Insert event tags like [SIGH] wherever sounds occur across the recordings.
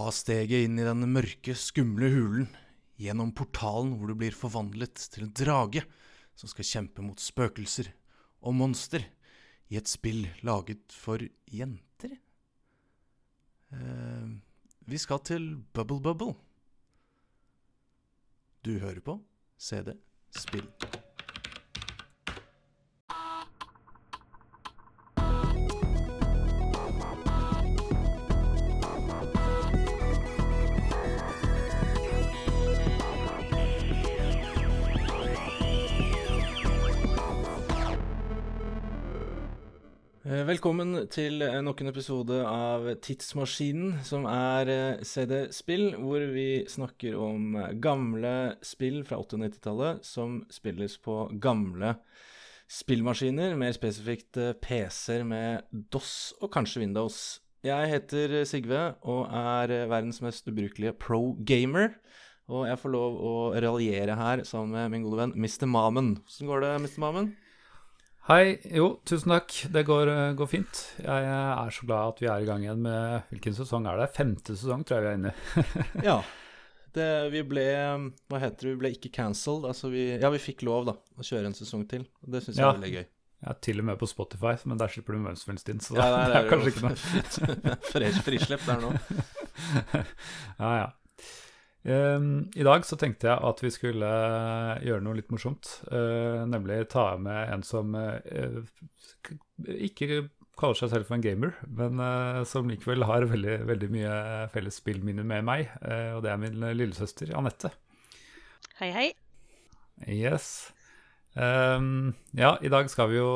Ta steget inn i den mørke, skumle hulen. Gjennom portalen hvor du blir forvandlet til en drage som skal kjempe mot spøkelser og monster i et spill laget for jenter. Eh, vi skal til Bubble Bubble. Du hører på CD Spill. Velkommen til eh, nok en episode av Tidsmaskinen, som er eh, CD-spill, hvor vi snakker om eh, gamle spill fra 80- og 90-tallet som spilles på gamle spillmaskiner, mer spesifikt PC-er med DOS og kanskje Windows. Jeg heter Sigve og er verdens mest ubrukelige pro-gamer. Og jeg får lov å raljere her sammen med min gode venn Mr. Mamen. Hvordan går det, Mr. Mamen? Hei. Jo, tusen takk. Det går, eh, går fint. Jeg er så glad at vi er i gang igjen med Hvilken sesong er det? Femte sesong, tror jeg vi er inne i. [LAUGHS] Ja. Det, vi ble Hva heter det? Vi ble ikke cancelled. Altså vi, ja, vi fikk lov da å kjøre en sesong til. Og det syns jeg Ja. er veldig gøy. Er til og med på Spotify, men der slipper du din, så Ja, nei, [LAUGHS] det er kanskje ikke noe. [LAUGHS] Fri- Frislipp der nå. Ja, ja. Ehm, I dag så tenkte jeg at vi skulle eh, gjøre noe litt morsomt. eh, nemlig ta med en som eh, ikke kaller seg selv for en gamer, men som likevel har veldig, veldig mye felles spillminner med meg. og det er min lillesøster Anette. Hei, hei. Yes. Um, ja, i dag skal vi jo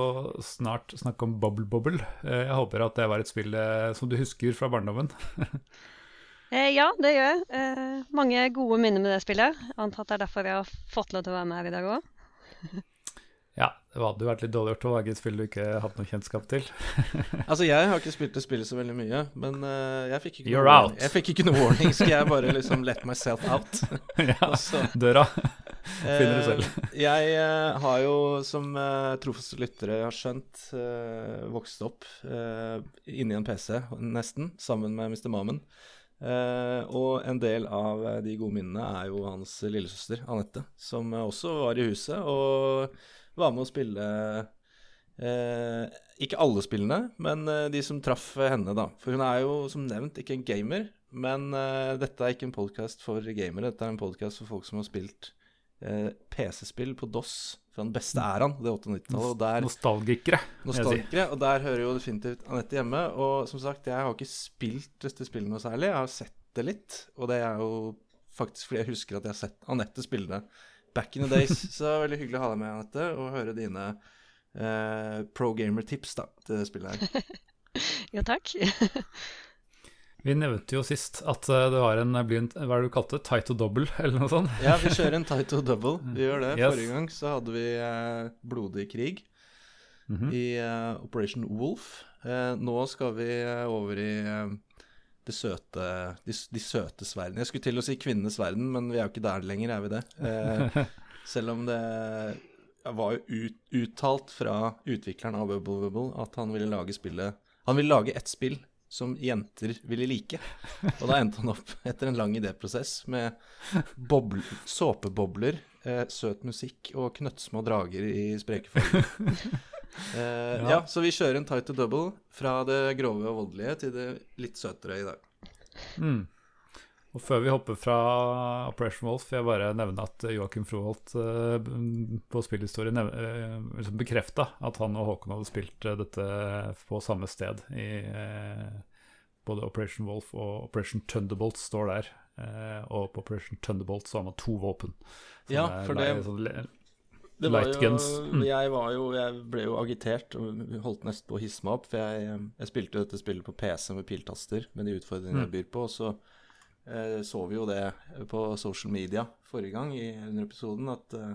snart snakke om Bubble Bobble. Jeg håper at det var et spill som du husker fra barndommen. [LAUGHS] Eh, ja, det gjør jeg. Eh, mange gode minner med det spillet. Antatt antar at det er derfor jeg har fått lov til å være med her i dag òg. [LAUGHS] Ja, det hadde jo vært litt dårlig gjort å lage et spill du ikke hadde noe kjennskap til. [LAUGHS] Altså, jeg har ikke spilt det spillet så veldig mye, men uh, jeg fikk ikke You're noe. Jeg fikk ikke noe warning. Skal jeg bare liksom let myself out? [LAUGHS] ja, døra. Finner du selv. Eh, jeg uh, har jo, som uh, trofaste lyttere har skjønt, uh, vokst opp uh, inni en PC, nesten, sammen med Mr. Mamen. Eh, og en del av eh, de gode minnene er jo hans lillesøster Anette, som eh, også var i huset og var med å spille eh, Ikke alle spillene, men de som traff henne, da. For hun er jo som nevnt ikke en gamer, men eh, dette er ikke en podkast for gamere. Dette er en podkast for folk som har spilt eh, PC-spill på DOS fra den beste æraen, det 98-tallet. Og der Nostalgikere. si. nostalgikere, og der hører jo definitivt Anette hjemme. Og som sagt, jeg har ikke spilt dette spillet noe særlig. Jeg har sett det litt, og det er jo faktisk fordi jeg husker at jeg har sett Anette spille det back in the days. [LAUGHS] Så det er veldig hyggelig å ha deg med, Anette, og høre dine eh, pro gamer-tips da, til det spillet her. [LAUGHS] Jo, takk. [LAUGHS] Vi nevnte jo sist at eh, det var en, en hva er det du kalte det, tight og double, [LAUGHS] eller noe sånt. Ja, vi kjører en tight og double. Vi gjør det. Yes. Forrige gang så hadde vi eh, blodig krig Mhm. i eh, Operation Wolf. Eh, nå skal vi eh, over i eh, det søte, de, de søte sverdene. Jeg skulle til å si kvinnenes verden, men vi er jo ikke der lenger, er vi det? Eh, [LAUGHS] selv om det var jo ut, uttalt fra utvikleren av Bubble Bubble at han ville lage spillet Han ville lage ett spill som jenter ville like. Og da endte han opp etter en lang idéprosess med boble, såpebobler, eh, søt musikk og knøttsmå drager i spreke former. [LAUGHS] Eh, ja. Ja. så vi kjører en tight to double fra det grove og voldelige til det litt søtere i dag. Mm. Og før vi hopper fra Operation Wolf, vil jeg bare nevne at Joakim Froholt eh, på spillhistorie eh, liksom bekrefta at han og Håkon hadde spilt eh, dette på samme sted. I, både Operation Wolf og Operation Thunderbolt står der. Og på Operation Thunderbolt så har man to våpen. Ja, for det- sånn Det var jo. Mm. Jeg, var jo, jeg ble jo agitert og holdt nesten på å hisse meg opp. For jeg, jeg spilte dette spillet på PC med piltaster med de utfordringene jeg Mm. byr på. Og så så vi jo det på social media forrige gang i, under episoden, at eh,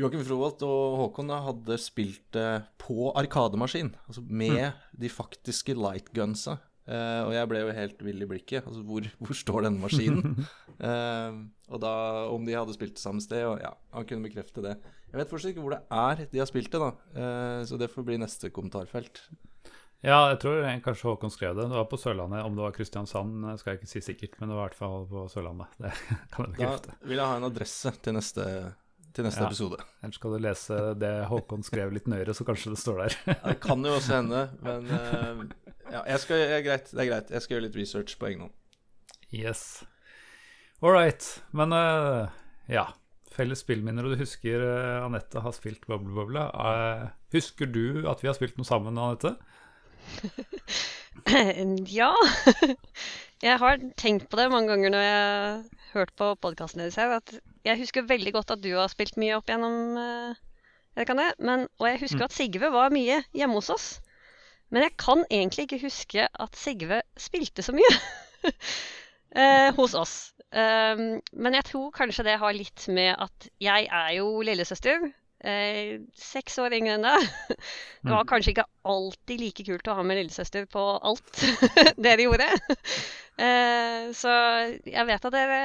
Joakim Froholt og Håkon da hadde spilt det på arkademaskin. Altså med de faktiske lightgunsa. Eh, og jeg ble jo helt vill i blikket. Altså, hvor, hvor står denne maskinen? [LAUGHS] Eh, og da om de hadde spilt det samme sted, og ja, han kunne bekrefte det. Jeg vet fortsatt ikke hvor det er de har spilt det, da. Eh, så det får bli neste kommentarfelt. Ja, jeg tror kanskje Håkon skrev det. Det var på Sørlandet. Om det var Kristiansand, skal jeg ikke si sikkert, men det var i hvert fall på Sørlandet. [LAUGHS] Det kan jeg bekrefte. Da vil jeg ha en adresse til neste, til neste Ja. episode. Ellers skal du lese det Håkon skrev litt nøyere, så kanskje det står der. [LAUGHS] Ja, Det kan jo også hende, men eh, ja, jeg skal, det er greit. Det er greit. Jeg skal gjøre litt research på egen hånd. Yes. All right. Men eh, ja. Felles spillminner, og du husker eh, Anette har spilt Boble Boble. Eh, husker du at vi har spilt noe sammen, Anette? [LAUGHS] Ja. Jeg har tenkt på det mange ganger når jeg har hørt på podkasten deres her, at jeg husker veldig godt at du har spilt mye opp gjennom eh, jeg kan det, men, Og jeg husker at Sigve var mye hjemme hos oss. Men jeg kan egentlig ikke huske at Sigve spilte så mye [LAUGHS] eh, hos oss. Um, men jeg tror kanskje det har litt med at jeg er jo lillesøster. Eh, seks år yngre enn deg. [LAUGHS] Det var kanskje ikke alltid like kult å ha med lillesøster på alt [LAUGHS] dere gjorde. Eh, så jeg vet at dere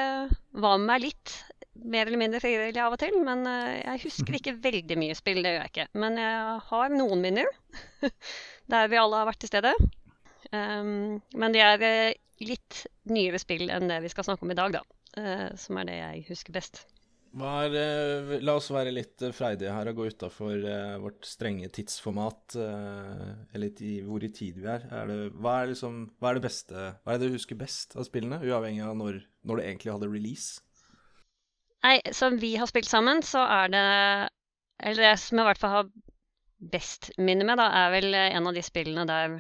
var med meg litt, mer eller mindre frivillig av og til. Men eh, jeg husker ikke veldig mye spill, det gjør jeg ikke. Men jeg har noen minner [LAUGHS] der vi alle har vært til stede. Um, men de er eh, litt nyere spill enn det vi skal snakke om i dag, da. som er det jeg husker best. Hva er, eh, la oss være litt eh, freidige her og gå utafor vårt strenge tidsformat. eh, eller hvor i tid vi er. er det, hva, er liksom, hva er det beste Hva er det du husker best av spillene, uavhengig av når, når det egentlig hadde release? Nei, som vi har spilt sammen, så er det Eller det som jeg i hvert fall har best minne med, da, er vel eh, en av de spillene der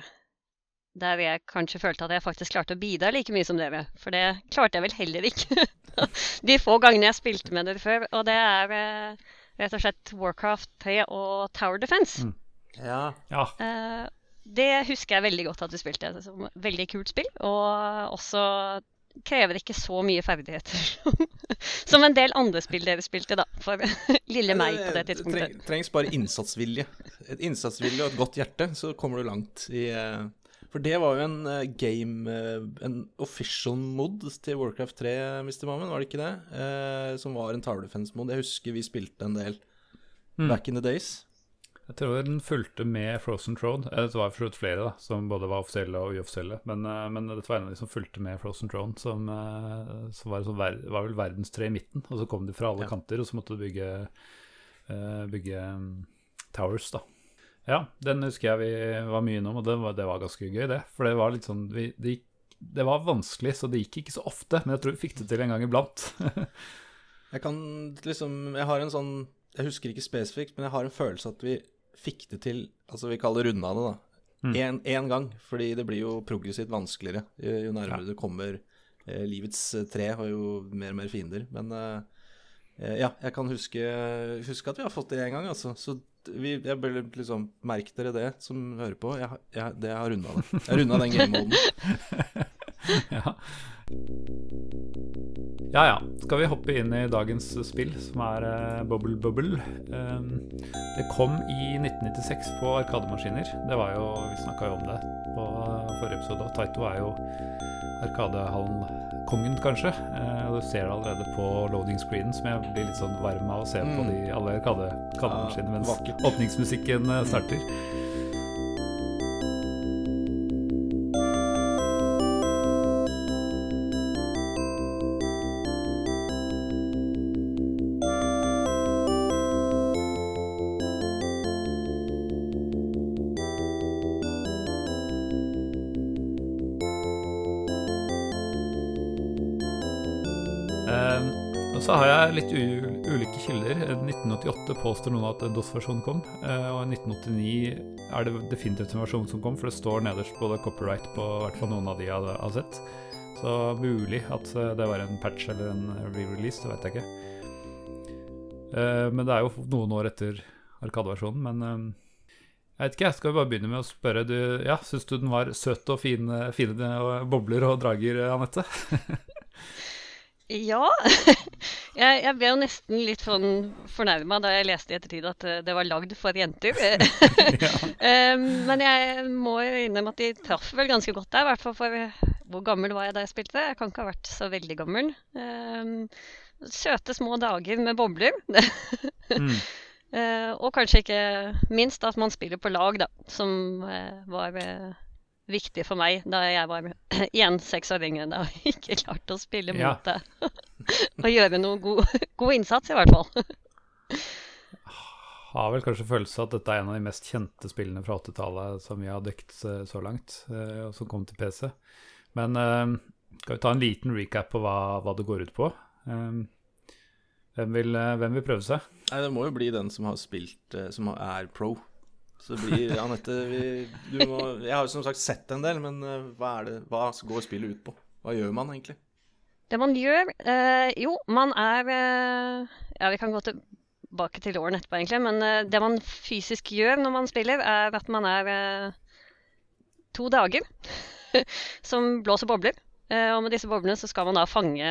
der jeg kanskje følte at jeg faktisk klarte å bidra like mye som dere. For det klarte jeg vel heller ikke [LAUGHS] de få gangene jeg spilte med dere før. Og det er eh, rett og slett Warcraft 3 og Tower Defense. Mm. Ja. Ja. Eh, det husker jeg veldig godt at du spilte. Som veldig kult spill. Og også krever ikke så mye ferdigheter [LAUGHS] som en del andre spill dere spilte, da. For [LAUGHS] lille meg på det tidspunktet. Det trengs bare innsatsvilje. Et innsatsvilje og et godt hjerte, så kommer du langt i eh, For det var jo en eh, game eh, En official mod til Warcraft 3, Mr. Mammen, var det ikke det? Eh, som var en Tower Defense-mod. Jeg husker vi spilte en del Mm. back in the days. Jeg tror den fulgte med Frozen Throne. Eh, Det var for flere da, som både var offisielle og uoffisielle. Men, men dette var en av de som fulgte med Frozen Throne, som, som var, som ver var vel verdenstre i midten. Og så kom de fra alle Ja. kanter, og så måtte du bygge, eh, bygge mm, towers, da. Ja, den husker jeg vi var mye innom, og det var, det var ganske gøy, det. For det var litt sånn vi, det, gikk, det var vanskelig, så det gikk ikke så ofte. Men jeg tror vi fikk det til en gang iblant. [LAUGHS] Jeg kan liksom Jeg har en sånn Jeg husker ikke spesifikt, men jeg har en følelse at vi fikk det til Altså, vi kaller runda det, da. Én mm. gang, fordi det blir jo progressivt vanskeligere jo, jo nærmere Ja. du kommer eh, livets eh, tre, og jo mer og mer fiender. Men eh, eh, ja, jeg kan huske, huske at vi har fått det én gang, altså. Så vi, jeg bør liksom Merk dere det, som hører på. Jeg, jeg, det jeg har runda det. Jeg runda den gamemoden. [LAUGHS] ja. Ja ja. Skal vi hoppe inn i dagens spill, som er uh, Bubble Bubble? Um, det kom i 1996 på arkademaskiner. Det var jo, Vi snakka jo om det på forrige episode. og Taito er jo Arkadehallen-kongen, kanskje. Uh, du ser det allerede på loading screenen, som jeg blir litt sånn varm av å se på Mm. de, alle arkade- ja, mens vakkert. åpningsmusikken eh, starter. 1988 påstår noen at DOS-versjonen kom, eh, og i 1989 er det definitivt en versjon som kom, for det står nederst både copyright på hvert fall noen av de jeg har- sett. Så mulig at eh, det var en patch eller en re-release, det vet jeg ikke. Eh, men det er jo noen år etter Arkadeversjonen, men jeg vet ikke, jeg skal bare begynne med å spørre du, ja, Syns du den var søt og fine, fine bobler og drager, Anette? [LAUGHS] Ja. [LAUGHS] Jeg, jeg ble jo nesten litt sånn fornærma da jeg leste i ettertid at eh, det var lagd for jenter. [LAUGHS] ja. [LAUGHS] Men jeg må jo innrømme at de traff vel ganske godt der. I hvert fall for hvor gammel var jeg da jeg spilte? Jeg kan ikke ha vært så veldig gammel. Eh, Søte små dager med bobler. Mm. Eh, og kanskje ikke minst at man spiller på lag, da, som eh, var eh, viktig for meg da jeg var [CLEARS THROAT] igjen seks år yngre. Da og ikke klarte å spille Ja. mot det. [LAUGHS] og gjøre noe god, god innsats, i hvert fall. [LAUGHS] Har vel kanskje følelse at dette er en av de mest kjente spillene fra 80-tallet som vi har dekt eh, så langt, eh, og som kom til PC. Men eh, skal vi ta en liten recap på hva, hva det går ut på? Eh, hvem, vil, hvem vil prøve seg? Nei, det må jo bli den som har spilt Som er pro. Så det blir Anette du må, Jeg har jo som sagt sett en del, men eh, hva, det, hva går spillet ut på? Hva gjør man egentlig? Det man gjør eh, Jo, man er eh, Ja, vi kan gå tilbake til årene etterpå, egentlig. Men eh, det man fysisk gjør når man spiller, er at man er eh, to dager [LAUGHS] som blåser bobler. Eh, og med disse boblene så skal man da fange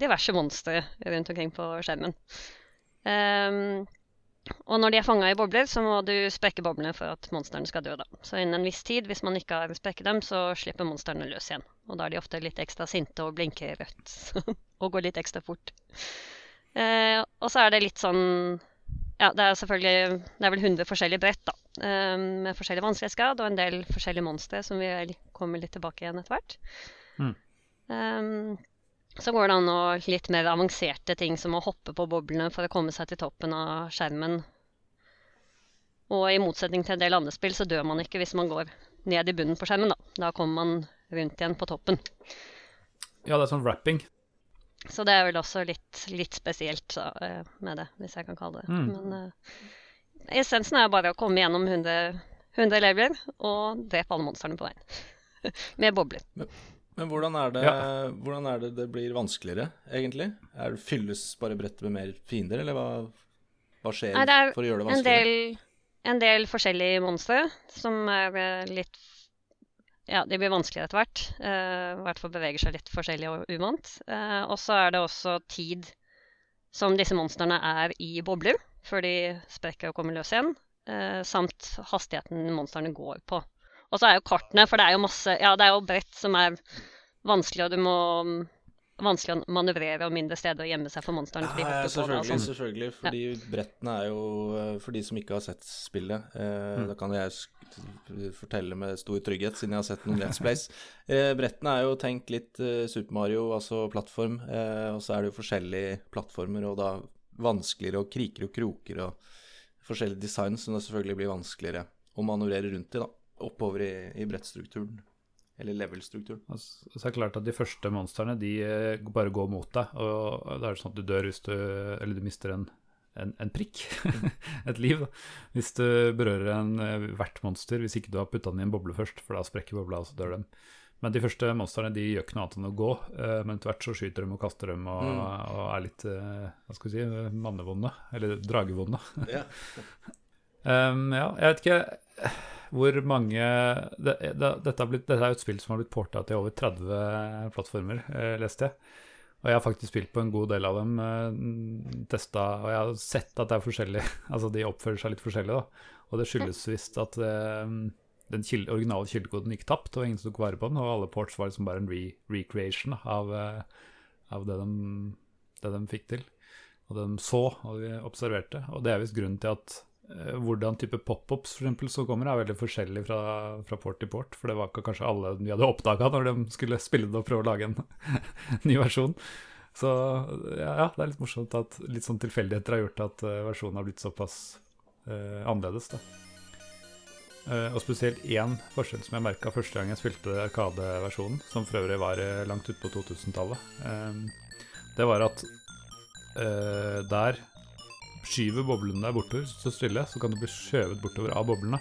diverse monstre rundt omkring på skjermen. Ehm, og når de er fanga i bobler, så må du sprekke boblene for at monstrene skal dø. da. Så innen en viss tid, hvis man ikke har sprekket dem, så slipper monstrene løs igjen. Og da er de ofte litt ekstra sinte og blinker rødt. [LAUGHS] og går litt ekstra fort. Eh, og så er det litt sånn Ja, det er selvfølgelig Det er vel 100 forskjellige brett, da. Eh, med forskjellig vanskelighetsgrad og en del forskjellige monstre som vi kommer litt tilbake igjen etter hvert. Mm. Eh, så går det an å litt mer avanserte ting som å hoppe på boblene for å komme seg til toppen av skjermen. Og i motsetning til en del andre spill, så dør man ikke hvis man går ned i bunnen på skjermen. Da, da kommer man rundt igjen på toppen. Ja, det er sånn wrapping. Så det er vel også litt, litt spesielt så, eh, med det, hvis jeg kan kalle det det. Mm. Men uh, essensen er bare å komme gjennom 100, 100 leveler og drepe alle monstrene på veien. [LAUGHS] med bobler. Men hvordan er, det, Ja. hvordan er det det blir vanskeligere, egentlig? Er det Fylles bare brettet med mer fiender, eller hva, hva skjer Nei, er for å gjøre det En Det del, en del forskjellige monstre som er eh, litt Ja, de blir vanskeligere etter hvert. Uh, I hvert fall beveger seg litt forskjellig og uvant. Uh, og så er det også tid som disse monstrene er i bobler, før de sprekker og kommer løs igjen. Uh, samt hastigheten monstrene går på. Og så er jo kartene, for det er jo masse Ja, det er jo brett som er vanskelig, og du må Vanskelig å manøvrere og mindre steder å gjemme seg for monstrene. Ja, ja, på selvfølgelig, sånn. selvfølgelig. Fordi brettene er jo eh, For de som ikke har sett spillet, eh, Mm. da kan jeg sk- fortelle med stor trygghet, siden jeg har sett noen Let's Plays. [LAUGHS] Eh, brettene er jo tenkt litt eh, Super Mario, altså plattform, eh, og så er det jo forskjellige plattformer, og da vanskeligere og kriker og kroker og forskjellig design, som det selvfølgelig blir vanskeligere å manøvrere rundt i, da. Oppover i, i brettstrukturen. Eller level-strukturen. Altså, så er det klart at De første monstrene de eh, bare går mot deg, og da er det sånn at du dør hvis du Eller du mister en, en, en prikk. [LAUGHS] Et liv. da. Hvis du berører en eh, hvert monster, hvis ikke du har putta den i en boble først, for da sprekker bobla, og så dør dem. Men de første monstrene de gjør ikke noe annet enn å gå, eh, men etter hvert så skyter de og kaster dem og, Mm. og er litt hva skal vi si, mannevonde, eller dragevonde. Ja. [LAUGHS] Um, ja, jeg vet ikke hvor mange det, det, dette, blitt, dette er jo et spill som har blitt porta til over 30 plattformer, eh, leste jeg. Og jeg har faktisk spilt på en god del av dem, eh, testa, og jeg har sett at det er forskjellig. [LAUGHS] Altså de oppfører seg litt forskjellig, da. Og det skyldes visst at eh, den kilde, originale kildekoden gikk tapt, og ingen tok vare på den, og alle ports var liksom bare en re recreation av, eh, av det, de, det de fikk til. Og det de så og de observerte. Og det er visst grunnen til at hvordan type pop-ups som kommer, er veldig forskjellig fra, fra port til port. For det var ikke kanskje alle de hadde oppdaga når de skulle spille det og prøve å lage en [LAUGHS] ny versjon. Så ja, det er litt morsomt at litt sånn tilfeldigheter har gjort at eh, versjonen har blitt såpass eh, annerledes. da. Eh, og spesielt én forskjell som jeg merka første gang jeg spilte Arkade-versjonen, som for øvrig var eh, langt utpå 2000-tallet, eh, det var at eh, der skyver boblene deg bortover, så stille, så kan du bli skjøvet bortover av boblene.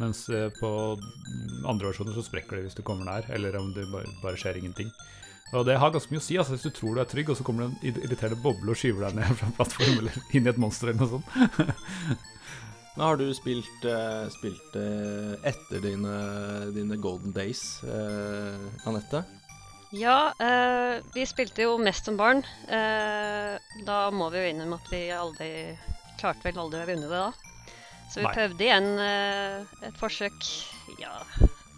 Mens eh, på andre versjoner så sprekker det hvis du kommer nær, eller om det bare, skjer ingenting. Og det har ganske mye å si. altså Hvis du tror du er trygg, og så kommer det en irriterende boble og skyver deg ned fra en plattform eller inn i et monster eller noe sånt. [LAUGHS] Nå har du spilt, eh, spilt eh, etter dine, dine golden days, Anette? Ja, eh, vi spilte jo mest som barn. Eh, da må vi jo innrømme at vi aldri klarte vel aldri å runde det da. Så vi Nei. prøvde igjen eh, et forsøk ja,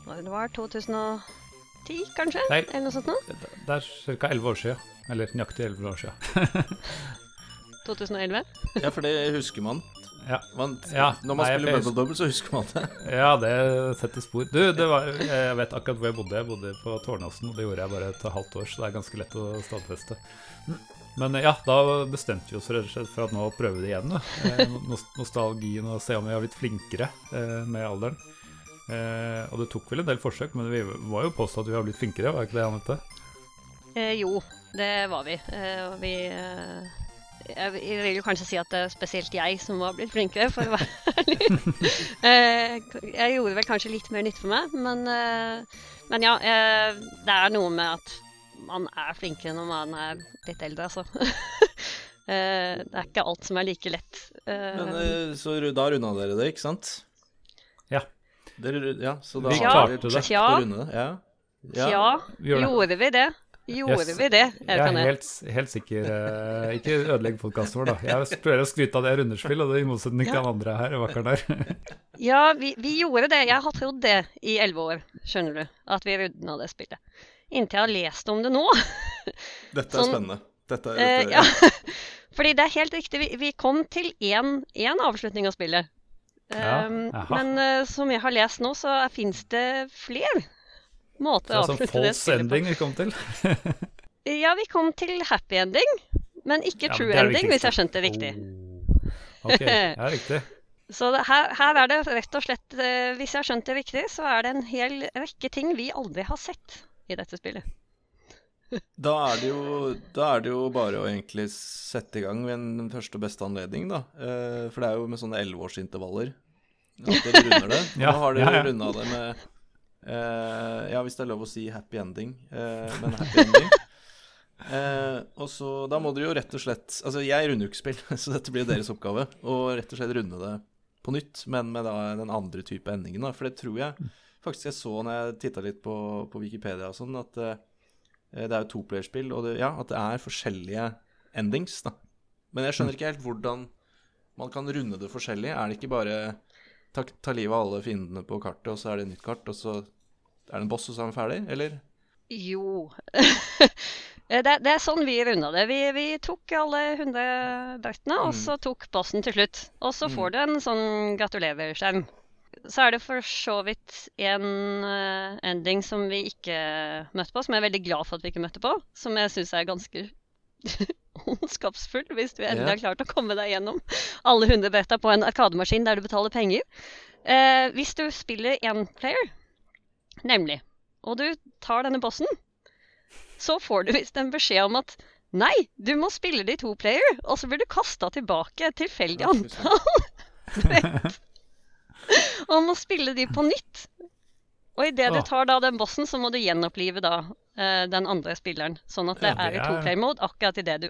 når det var 2010, kanskje? Nei. Eller noe sånt noe? Det er ca. 11 år siden. Eller nøyaktig 11 år siden. [LAUGHS] [LAUGHS] 2011? Ja, for det husker man. Ja. Man, Ja, når man nei, spiller Bubble Double, så husker man det. [LAUGHS] Ja, det setter spor. Du, det var, jeg vet akkurat hvor jeg bodde. Jeg bodde på Tårnåsen, og det gjorde jeg bare et halvt år, så det er ganske lett å stadfeste. Men ja, da bestemte vi oss rett og slett for at nå prøver vi det igjen. Da. Eh, nos- Nostalgien og se om vi har blitt flinkere eh, med alderen. Eh, og det tok vel en del forsøk, men vi var jo påstått at vi har blitt flinkere, var ikke det, Anette? Eh, jo, det var vi. Eh, vi eh, jeg vil jo kanskje si at det er spesielt jeg som var blitt flinkere, for å være ærlig. [LAUGHS] Eh, jeg gjorde vel kanskje litt mer nytte for meg, men, eh, men ja. eh, det er noe med at man er flinkere når man er litt eldre, altså. [LAUGHS] Eh, det er ikke alt som er like lett. Eh, Men så da runda dere det, ikke sant? Ja. Dere, ja, så da Vi har det. check Ja. å runde det. Ja. ja, Vi gjorde vi det? Gjorde Yes. vi det? Jeg er helt, helt sikker eh, Ikke ødelegg podkasten vår, da. Jeg prøver å skryte av det rundespill, og det er i motsetning til Ja. han andre her. Vakker der. [LAUGHS] Ja, vi, vi gjorde det. Jeg har trodd det i elleve år, skjønner du. At vi runda det spillet. Inntil jeg har lest om det nå. [LAUGHS] Dette er Sånn- spennende. Dette, er- Eh, dette, ja. [LAUGHS] Fordi det er helt riktig. Vi, vi kom til én avslutning av spillet. Ja, Um, men uh, som jeg har lest nå, så fins det flere Det spillet er sånn avslutte det false ending vi kom til. [LAUGHS] Ja, vi kom til happy ending, men ikke Ja, men true det er det ending, hvis viktigste. jeg skjønte det riktig. Oh. Ok, ja, riktig. [LAUGHS] Så det, her, her er det rett og slett, eh, hvis jeg har skjønt det riktig, så er det en hel rekke ting vi aldri har sett i dette spillet. [LAUGHS] Da er, det jo, da er det jo bare å egentlig sette i gang ved den første og beste anledning, da. Eh, for det er jo med sånne elleveårsintervaller at dere runder det. Nå har dere ja, ja. ja. runda det med Ja, hvis det er lov å si happy ending, eh, men happy ending. [LAUGHS] Eh, og så Da må dere jo rett og slett Altså, jeg runder jo ikke spill, [LAUGHS] så dette blir deres oppgave. Og rett og slett runde det på nytt, men med da den andre type endingen, da. For det tror jeg faktisk jeg så når jeg titta litt på, på Wikipedia og sånn, at uh, det er jo toplayerspill, og det, ja, at det er forskjellige endings, da. Men jeg skjønner ikke helt hvordan man kan runde det forskjellig. Er det ikke bare ta, ta livet av alle fiendene på kartet, og så er det et nytt kart, og så er det en boss, og så er man ferdig? Eller? Jo [LAUGHS] Eh, det, det er sånn vi runda det. Vi, vi tok alle 100 beitene, og Mm. så tok bossen til slutt. Og så får Mm. du en sånn gratulerer-skjerm. Så er det for så vidt en eh, ending som vi ikke møtte på, som jeg er veldig glad for at vi ikke møtte på. Som jeg syns er ganske [LAUGHS] ondskapsfull, hvis du endelig har klart å komme deg gjennom alle 100 beta på en arkademaskin der du betaler penger. Eh, hvis du spiller én player, nemlig, og du tar denne bossen, så får du visst en beskjed om at nei, du må spille det i to player, og så blir du kasta tilbake et tilfeldig Ja, antall. [LAUGHS] og må spille de på nytt. Og idet du tar da den bossen, så må du gjenopplive da eh, den andre spilleren. Sånn at det Ja, det er i er- to player mode akkurat idet du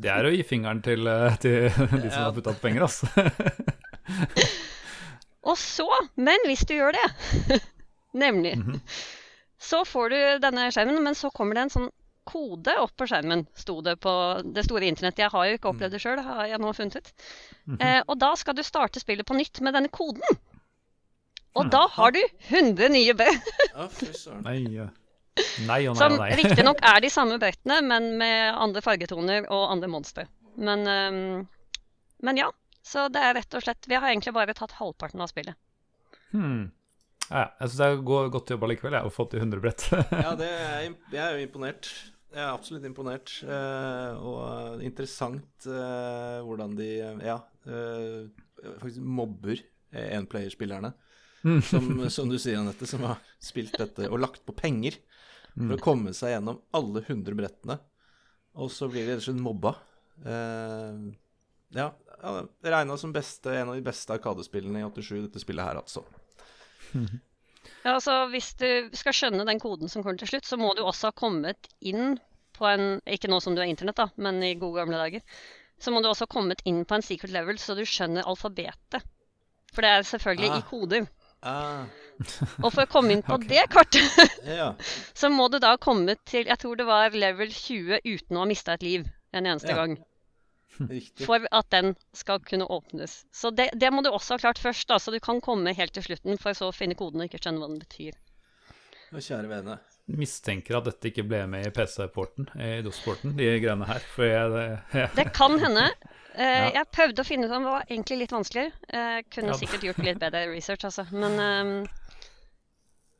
Det er å gi fingeren til, eh, til de som har putta opp penger, altså. [LAUGHS] Og så, men hvis du gjør det, nemlig, Mhm. [LAUGHS] så får du denne skjermen, men så kommer det en sånn kode opp på skjermen, sto det på det store internettet. Jeg har jo ikke opplevd det sjøl, har jeg nå funnet ut. Eh, og da skal du starte spillet på nytt med denne koden. Og mm. da har du 100 nye brett. [LAUGHS] Nei, ja. nei og nei som og nei. riktignok [LAUGHS] er de samme brettene, men med andre fargetoner og andre monstre. Men, um, men ja. Så det er rett og slett Vi har egentlig bare tatt halvparten av spillet. Hmm. Ja, jeg syns det går godt jobba likevel, jeg, har fått i 100 brett. Ja, det er, [LAUGHS] jeg er jo imponert. Jeg er absolutt imponert. eh, og interessant eh, hvordan de ja, eh, faktisk mobber enplayerspillerne. Som, som du sier, Anette, som har spilt dette og lagt på penger for å komme seg gjennom alle 100 brettene. Og så blir de rett og slett mobba. Eh, ja, ja regna som beste, en av de beste arkadespillene i 87, dette spillet her, altså. Ja, altså Hvis du skal skjønne den koden som kommer til slutt, så må du også ha kommet inn på en Ikke nå som du har internett, da, men i gode gamle dager. Så må du også ha kommet inn på en secret level, så du skjønner alfabetet. For det er selvfølgelig Ah. i koder. Ah, Og for å komme inn på [LAUGHS] okay. det kartet, [LAUGHS] ja. så må du da ha kommet til Jeg tror det var level 20 uten å ha mista et liv en eneste Ja. gang. [LAUGHS] Riktig. For at den skal kunne åpnes. Så det, det må du også ha klart først, da, så du kan komme helt til slutten, for så å finne koden og ikke skjønne hva den betyr. Å, Kjære vene. Mistenker at dette ikke ble med i PC-porten, i DOS-porten, de greiene her. For jeg, [LAUGHS] det, kan hende. Eh, Ja. Jeg prøvde å finne ut om det var egentlig litt vanskeligere. Jeg kunne Ja. sikkert gjort litt bedre research, altså. Men, ehm,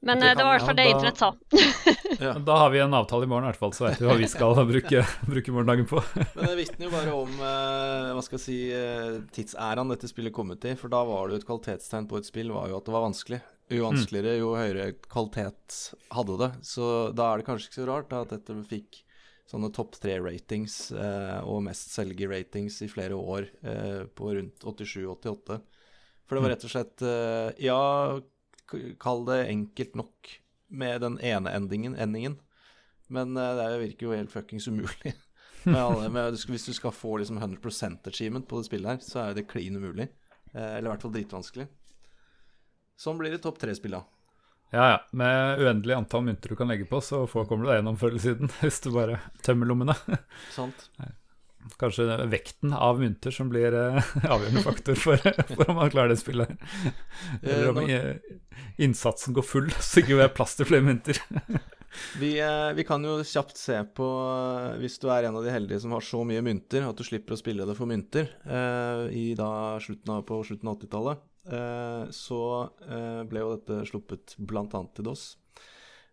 men Det eh, det var i hvert fall det internett sa. [LAUGHS] Ja. Da har vi en avtale i morgen, i hvert fall, så vet vi hva vi [LAUGHS] skal bruke, bruke morgendagen på. [LAUGHS] Men det vitner jo bare om eh, hva skal jeg si, eh, tidsæraen dette spillet kom ut i. For da var det jo et kvalitetstegn på et spill var jo at det var vanskelig. Jo vanskeligere, jo høyere kvalitet hadde det. Så da er det kanskje ikke så rart da, at dette fikk sånne topp tre-ratings eh, og mestselger-ratings i flere år eh, på rundt 87-88. For det var rett og slett eh, Ja, kall det enkelt nok med den ene endingen, endingen. Men eh, det er virker jo helt fuckings umulig. [LAUGHS] Med alle, med, hvis du skal få liksom 100% achievement på det spillet her, så er det klin umulig. Eh, eller i hvert fall dritvanskelig. Sånn blir det topp tre-spill, da. Ja, ja. Med uendelig antall mynter du kan legge på, så få kommer du deg gjennom før eller siden. [LAUGHS] Hvis du bare tømmer lommene. [LAUGHS] Sant? Kanskje er vekten av mynter som blir eh, [LAUGHS] avgjørende faktor for, for om man klarer det spillet. Eller om eh, innsatsen går full, så ikke vi har plass til flere mynter. [LAUGHS] Vi, eh, vi kan jo kjapt se på Hvis du er en av de heldige som har så mye mynter at du slipper å spille det for mynter eh, i da slutten av, på slutten av 80-tallet, eh, så eh, ble jo dette sluppet bl.a. til DOS.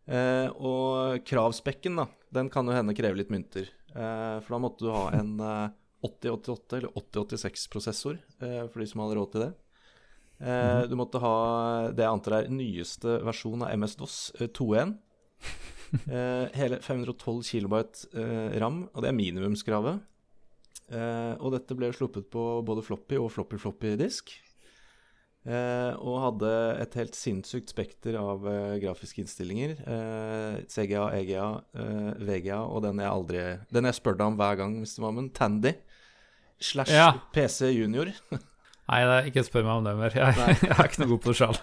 Eh, og kravspekken, da, den kan jo hende kreve litt mynter. Eh, for da måtte du ha en eh, 8088 eller 8086-prosessor, eh, for de som hadde råd til det. Eh, Du måtte ha det jeg antar er nyeste versjon av MS-DOS eh, 2.1. Eh, hele 512 kilobyte eh, ram, og det er minimumskravet. Eh, og dette ble sluppet på både floppy og floppy-floppy-disk. Eh, og hadde et helt sinnssykt spekter av eh, grafiske innstillinger. Eh, CGA, EGA, VGA og den jeg aldri Den jeg spør deg om hver gang, Mr. Mammen, Tandy. Slash Ja. PC Junior. [LAUGHS] Nei, det ikke spør meg om det mer. Jeg, jeg er ikke noe god på det sjøl.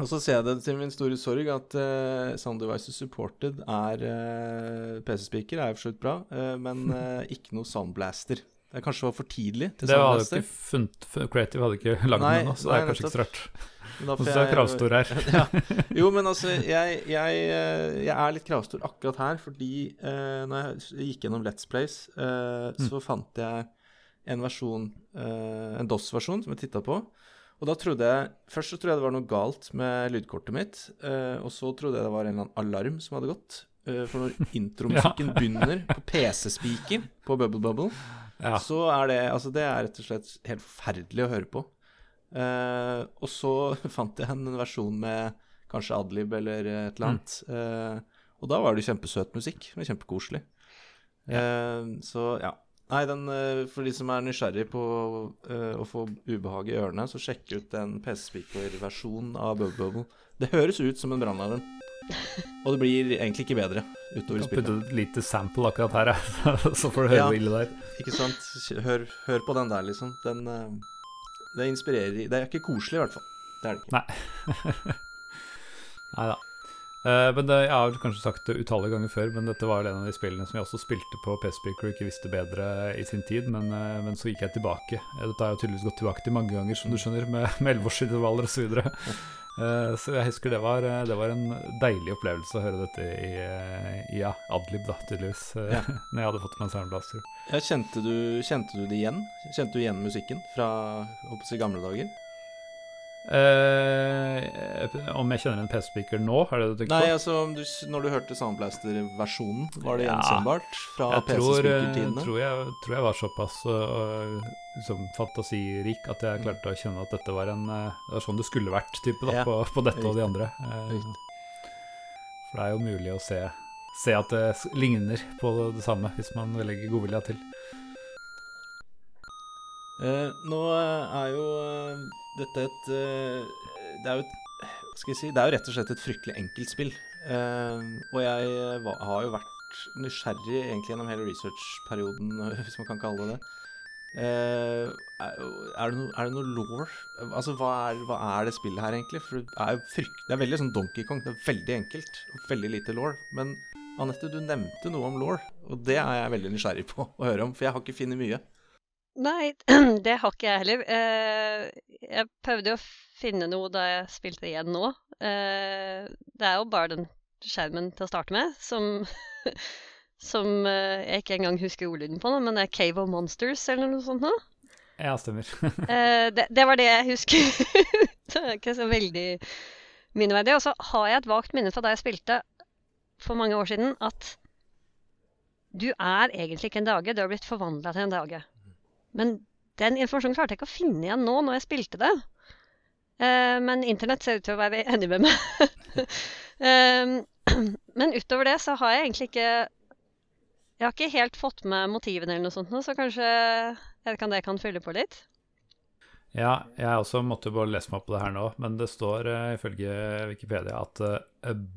Og så ser jeg det til min store sorg at uh, Sound Devices Supported er uh, PC-speaker, er jo for så vidt bra, eh, men eh, ikke noe Soundblaster. Det kanskje var for tidlig til Det hadde ikke funnet, Creative hadde ikke lagd den det nå, så det nei, er kanskje ikke så rart. Og så er kravstor her. [LAUGHS] ja. [LAUGHS] Jo, men altså, jeg, jeg, eh, jeg er litt kravstor akkurat her, fordi eh, når jeg gikk gjennom Let's Plays, eh, Mm. så fant jeg en versjon, eh, en DOS-versjon, som jeg titta på. Og da trodde jeg Først så trodde jeg det var noe galt med lydkortet mitt, eh, og så trodde jeg det var en eller annen alarm som hadde gått. Eh, for når [LAUGHS] intromusikken begynner på PC-speaker på Bubble Bubble, Ja. så er det Altså, det er rett og slett helt forferdelig å høre på. Uh, og så [LAUGHS] fant jeg en versjon med kanskje adlib eller et eller annet. Eh, og da var det kjempesøt musikk. Var Kjempekoselig. Eh, så ja. Nei, den, for de som er nysgjerrig på å få ubehag i ørene, så sjekk ut en PC-speaker-versjon av Bubble Bubble. Det høres ut som en brannalarm. [LAUGHS] Og det blir egentlig ikke bedre utover i spillet. putte et lite sample akkurat her, [LAUGHS] så får du høre Ja. hvor ille det er. Ikke sant? Hør, hør på den der, liksom. Den eh, Det inspirerer Det er ikke koselig, i hvert fall. Det er det ikke. Nei. [LAUGHS] Nei da. Uh, men det, jeg har kanskje sagt det utallige ganger før, men dette var en av de spillene som jeg også spilte på og ikke visste bedre i sin tid, men, uh, men så gikk jeg tilbake. Eh, Dette har jeg tydeligvis gått tilbake til mange ganger, som du skjønner, med, med elleveårsintervaller osv. Så. Eh, så jeg husker det var, eh, det var en deilig opplevelse å høre dette i, eh, i ja, Adlib, da, tydeligvis. Ja. [LAUGHS] Når jeg hadde fått meg Soundblaster. Ja, kjente, du, kjente du det igjen? Kjente du igjen musikken fra jeg, gamle dager? Eh, om jeg kjenner en PC-speaker nå, er det det du tenker Nei, på? altså om du, når du hørte Soundblaster-versjonen, var det gjenkjennbart fra Jeg eh, PC-speaker-tidene? tror, jeg, tror jeg var såpass uh, liksom, fantasirik at jeg klarte å kjenne at dette var en uh, Det sånn det skulle vært, type, da, Ja. på, på dette og de andre. For det er jo mulig å se, se at det ligner på det samme, hvis man legger godvilja til. Eh, nå eh, er jo eh, dette et Det er jo et skal jeg si Det er jo rett og slett et fryktelig enkelt spill. Og jeg har jo vært nysgjerrig egentlig gjennom hele researchperioden, [LAUGHS] hvis man kan kalle det det. Eh, er, det noe, er det noe law? Altså, hva er, hva er det spillet her, egentlig? For det er frykt, det er veldig sånn Donkey Kong. Det er veldig enkelt og veldig lite law. Men Anette, du nevnte noe om law, og det er jeg veldig nysgjerrig på å høre om, for jeg har ikke funnet mye. Nei, [CLEARS THROAT] det har ikke jeg heller. Eh, jeg prøvde å finne noe da jeg spilte igjen nå. Eh, det er jo bare den skjermen til å starte med som, [LAUGHS] som eh, jeg ikke engang husker ordlyden på nå, men det er Cave of Monsters eller noe sånt noe. Ja, stemmer. [LAUGHS] Det, det var det jeg husker. [LAUGHS] det er ikke så veldig minneverdig. Og så har jeg et vagt minne fra da jeg spilte for mange år siden, at du er egentlig ikke en dage, du har blitt forvandla til en dage. Men den informasjonen klarte jeg ikke å finne igjen nå når jeg spilte det. Eh, men internett ser ut til å være enig med meg. [LAUGHS] eh, men utover det så har jeg egentlig ikke Jeg har ikke helt fått med motivene eller noe sånt, nå, så kanskje vet det kan fylle på litt. Ja, jeg også måtte bare lese meg opp på det her nå, men det står uh, ifølge Wikipedia at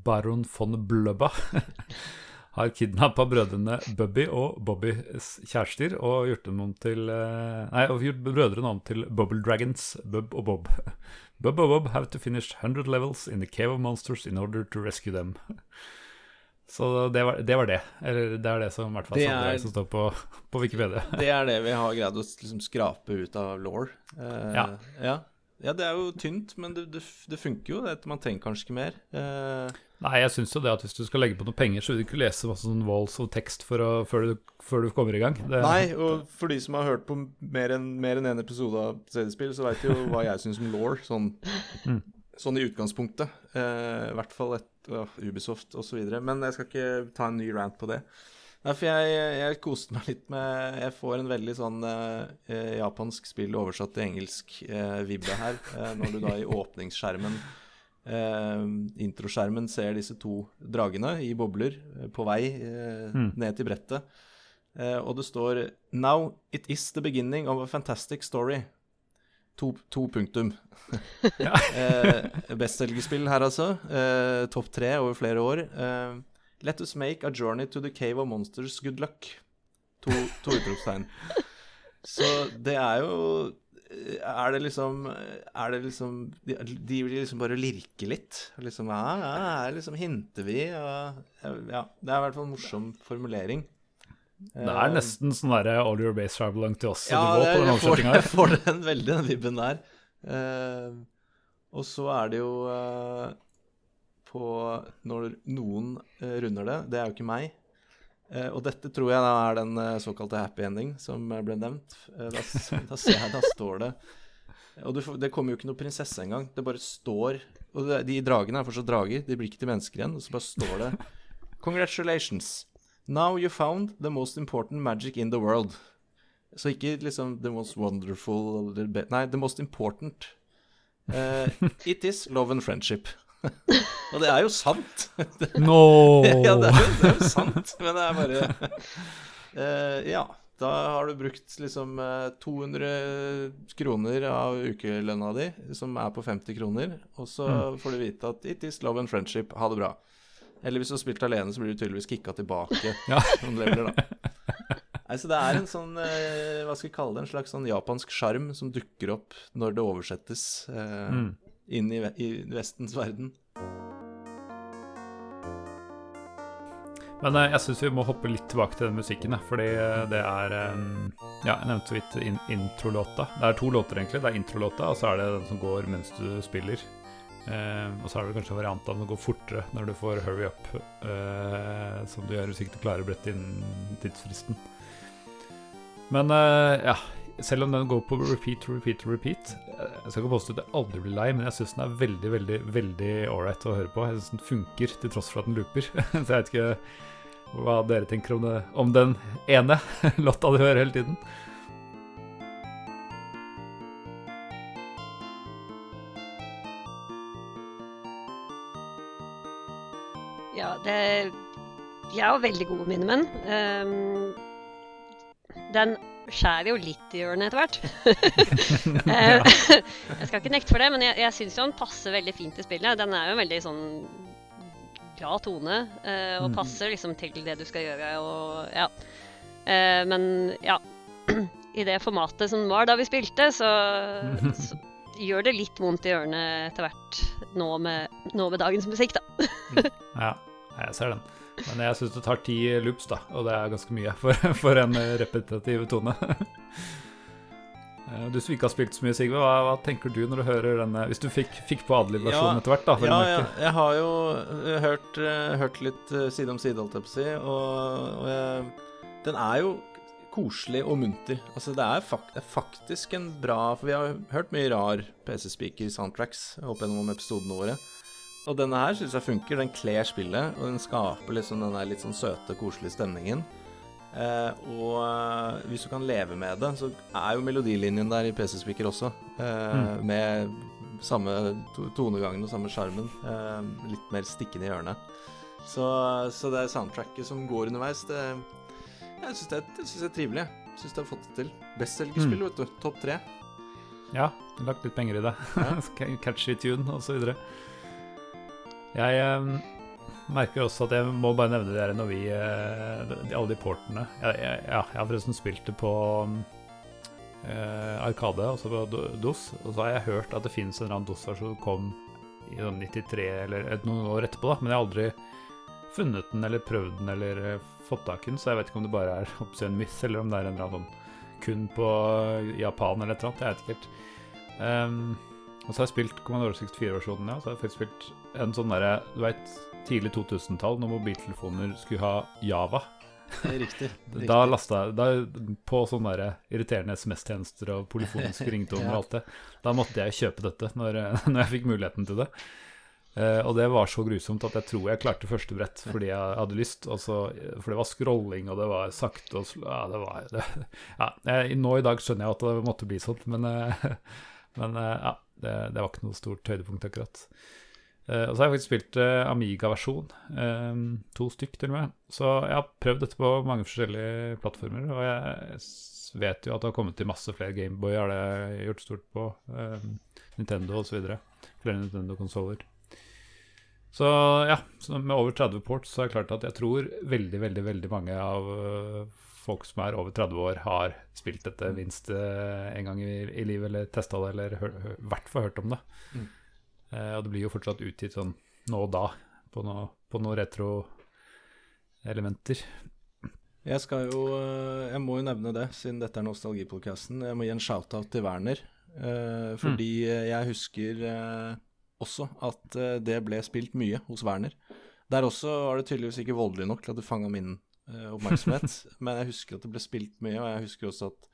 baron von Blubba [LAUGHS] har kidnappa brødrene Bubby og Bobbys kjærester og gjort dem om til uh, Nei, og gjort brødrene om til Bubble Dragons, Bub og Bob. [LAUGHS] Bub og Bob have to finish 100 levels in the cave of monsters in order to rescue them. [LAUGHS] Så det var, det var, det Eller det er det som hvert fall det er, som står på, på, Wikipedia. [LAUGHS] Det er det vi har greid å liksom skrape ut av law. Eh, ja. ja. Ja. det er jo tynt, men det, det, det funker jo. Det, man trenger kanskje ikke mer. Eh, Nei, jeg syns jo det at hvis du skal legge på noe penger, så vil du ikke lese masse sånn walls og tekst for å, før, du, før, du, kommer i gang. Nei, og for de som har hørt på mer enn en én episode av CD-spill, så veit de jo hva jeg syns om law, sånn, mm. sånn, i utgangspunktet. Eh, I hvert fall et uh, Ubisoft osv. Men jeg skal ikke ta en ny rant på det. Nei, for jeg, jeg koste meg litt med Jeg får en veldig sånn eh, japansk spill oversatt til engelsk eh, vibbe her. Eh, når du da i åpningsskjermen, introskjermen, ser disse to dragene i bobler på vei mm. ned til brettet. og det står Now it is the beginning of a fantastic story. To, to punktum. [LAUGHS] [LAUGHS] eh, Bestselgerspill her, altså. Eh, Topp tre over flere år. Eh, Let us make a journey to the cave of monsters. Good luck. To, to utropstegn. Så det er jo Er det liksom Er det liksom De, de vil liksom bare lirke litt. Liksom, ja, ja, her liksom hinter vi, og Ja. Det er i hvert fall en morsom formulering. Det er nesten sånn derre All Your Base Travel to us. Ja, det, jeg, får, jeg får den veldig, den vibben der. Uh, og så er det jo uh, på Når noen uh, runder det, det er jo ikke meg. og dette tror jeg da er den såkalte happy ending som ble nevnt. Da, [LAUGHS] da, ser jeg, da står det Og du, det kommer jo ikke noe prinsesse engang. Det bare står Og de dragene er fortsatt drager, de blir ikke til mennesker igjen. Og så bare står det Congratulations. Now you found the most important magic in the world. Så ikke liksom the most wonderful Nei, the most important. Uh, it is love and friendship. Og det er jo sant. [LAUGHS] No. ja, det er, jo, det er, jo, sant, men det er bare uh, Ja. Da har du brukt liksom 200 eh, kroner av ukelønna di, som er på 50 kroner, og så mm. får du vite at it is love and friendship. Ha det bra. Eller hvis du har spilt alene, så blir du tydeligvis kicka tilbake. [LAUGHS] ja. som leveler, da. Nei, så Det er en sånn, eh, hva skal vi kalle det, en slags sånn japansk sjarm som dukker opp når det oversettes eh, mm. Inn i, i, Vestens verden. Men eh, jeg syns vi må hoppe litt tilbake til den musikken. Fordi eh, det er um, Ja, jeg nevnte så vidt in introlåta. Det er to låter, egentlig. Det er introlåta, og så er det den som går mens du spiller. Eh, og så er det kanskje en variant av den å går fortere når du får hurry up, eh, som du gjør hvis ikke du klarer å brette inn tidsfristen. Men eh, ja, selv om den går på repeat, repeat, repeat eh, Jeg skal ikke påstå at jeg aldri blir lei, men jeg syns den er veldig veldig, veldig ålreit å høre på. Jeg syns den funker til tross for at den looper. [LAUGHS] så jeg vet ikke hva dere tenker om, det, om den ene [LAUGHS] låta du hører hele tiden. Ja, Det, jeg har veldig gode minner med. Um, den skjærer jo litt i ørene etter hvert. [LAUGHS] Eh, [LAUGHS] jeg skal ikke nekte for det, men jeg, jeg syns jo den passer veldig fint i spillet. Den er jo en veldig sånn glad tone, uh, og mm. passer liksom til det du skal gjøre. Og, ja. Uh, men ja [CLEARS THROAT] I det formatet som var da vi spilte, så, [LAUGHS] så gjør det litt vondt i ørene etter hvert nå med, nå med dagens musikk, da. ja. Jeg ser den. Men jeg syns det tar ti loops, da, og det er ganske mye for, [LAUGHS] for en repetitiv tone. Eh, Du som ikke har spilt så mye, Sigve, hva, hva tenker du når du hører denne Hvis du fikk, fikk på Adelie-versjonen Ja, etter hvert, da? Ja, ja, jeg har jo eh, hørt, eh, hørt litt side om side, holdt jeg på å si, og, og jeg, den er jo koselig og munter. Altså, det er, fak det er faktisk en bra For vi har hørt mye rar PC-speaker-soundtracks opp gjennom episodene våre. Og denne her syns jeg funker. Den kler spillet, og den skaper liksom den der litt sånn søte, koselige stemningen. Eh, og eh, hvis du kan leve med det, så er jo melodilinjen der i PC-speaker også. Eh, Med samme to tonegangen og samme sjarmen. Eh, litt mer stikkende i hjørnet. Så, så det soundtracket som går underveis, det Jeg syns det, det synes jeg er trivelig. Jeg syns det har fått det til. Bestselgerspill, vet du. Topp tre. Ja, lagt litt penger i det. Ja. [LAUGHS] Catchy tune og så videre. Jeg eh, merker også at jeg må bare nevne det her når vi eh, Alle de portene. Jeg, jeg, ja, jeg har forresten spilt det på eh, Arkade, altså på DOS. Og så har jeg hørt at det finnes en eller annen DOS-versjon som kom i sånn 93 eller noen år etterpå, da. Men jeg har aldri funnet den eller prøvd den eller eh, fått tak i den, så jeg vet ikke om det bare er [LAUGHS] en miss, eller om det er en eller annen sånn kun på Japan eller et eller annet. Jeg vet ikke helt. Ehm, og så har jeg spilt Commodore 64-versjonen, ja. Så har jeg faktisk spilt en sånn derre Du veit, tidlig 2000-tall, når mobiltelefoner skulle ha Java. Riktig. [LAUGHS] riktig. Da lasta jeg da, På sånne der irriterende SMS-tjenester og polyfoniske [LAUGHS] ringtoner og alt det. Da måtte jeg kjøpe dette når, [LAUGHS] når jeg fikk muligheten til det. Uh, og det var så grusomt at jeg tror jeg klarte første brett fordi jeg hadde lyst. Så, for det var scrolling, og det var sakte og Ja, det var det, ja, Nå i dag skjønner jeg at det måtte bli sånn, men, uh, men uh, ja, det, det var ikke noe stort høydepunkt, akkurat. Uh, og så har jeg faktisk spilt uh, Amiga-versjon. eh, to stykk, til og med. Så jeg har prøvd dette på mange forskjellige plattformer. Og jeg vet jo at det har kommet til masse flere Gameboy, har det gjort stort på. Nintendo osv. Flere Nintendo-konsoller. Så ja, så med over 30 ports så er det klart at jeg tror veldig, veldig veldig mange av folk som er over 30 år, har spilt dette minst øh, en gang i, i livet, eller testa det, eller i hvert fall hørt om det. Mm. Eh, og det blir jo fortsatt utgitt sånn nå og da, på noen noe retro-elementer. Jeg skal jo eh, Jeg må jo nevne det, siden dette er nostalgipodkasten. Jeg må gi en shout-out til Werner. eh, fordi mm. jeg husker eh, også at eh, det ble spilt mye hos Werner. Der også var det tydeligvis ikke voldelig nok til at du fanga min eh, oppmerksomhet. [LAUGHS] men jeg husker at det ble spilt mye, og jeg husker også at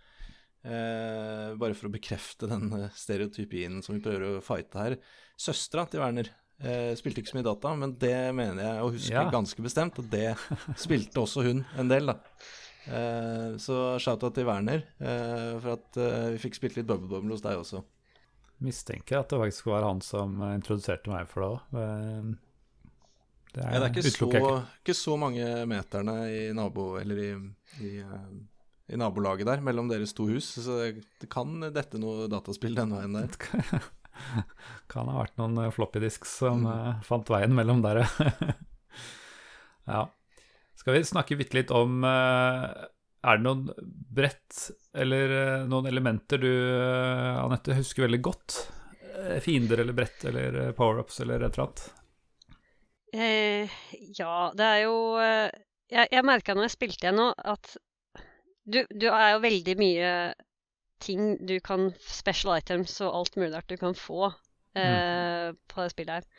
eh, Bare for å bekrefte den eh, stereotypien som vi prøver å fighte her Søstera til Werner eh, spilte ikke så mye data, men det mener jeg å huske Ja. ganske bestemt. Og det spilte også hun en del, da. Eh, så shout-out til Werner eh, for at eh, vi fikk spilt litt Bubble Bubble hos deg også. Mistenker at det faktisk var han som eh, introduserte meg for det òg. Det Ja, det er ikke så, ikke. så mange meterne i nabo... Eller i, i, eh, i nabolaget der, mellom deres to hus. Så det, det kan dette noe dataspill den veien der. [LAUGHS] Kan ha vært noen eh, floppy disks som Mm. eh, fant veien mellom der, ja. [LAUGHS] Skal vi snakke bitte litt om Er det noen brett eller noen elementer du, Anette, husker veldig godt? Fiender eller brett eller power-ups eller et eller annet? Eh, ja, det er jo eh, Jeg, jeg merka når jeg spilte igjen nå, at du, du er jo veldig mye ting du kan Special items og alt mulig rart du kan få eh, på det spillet her.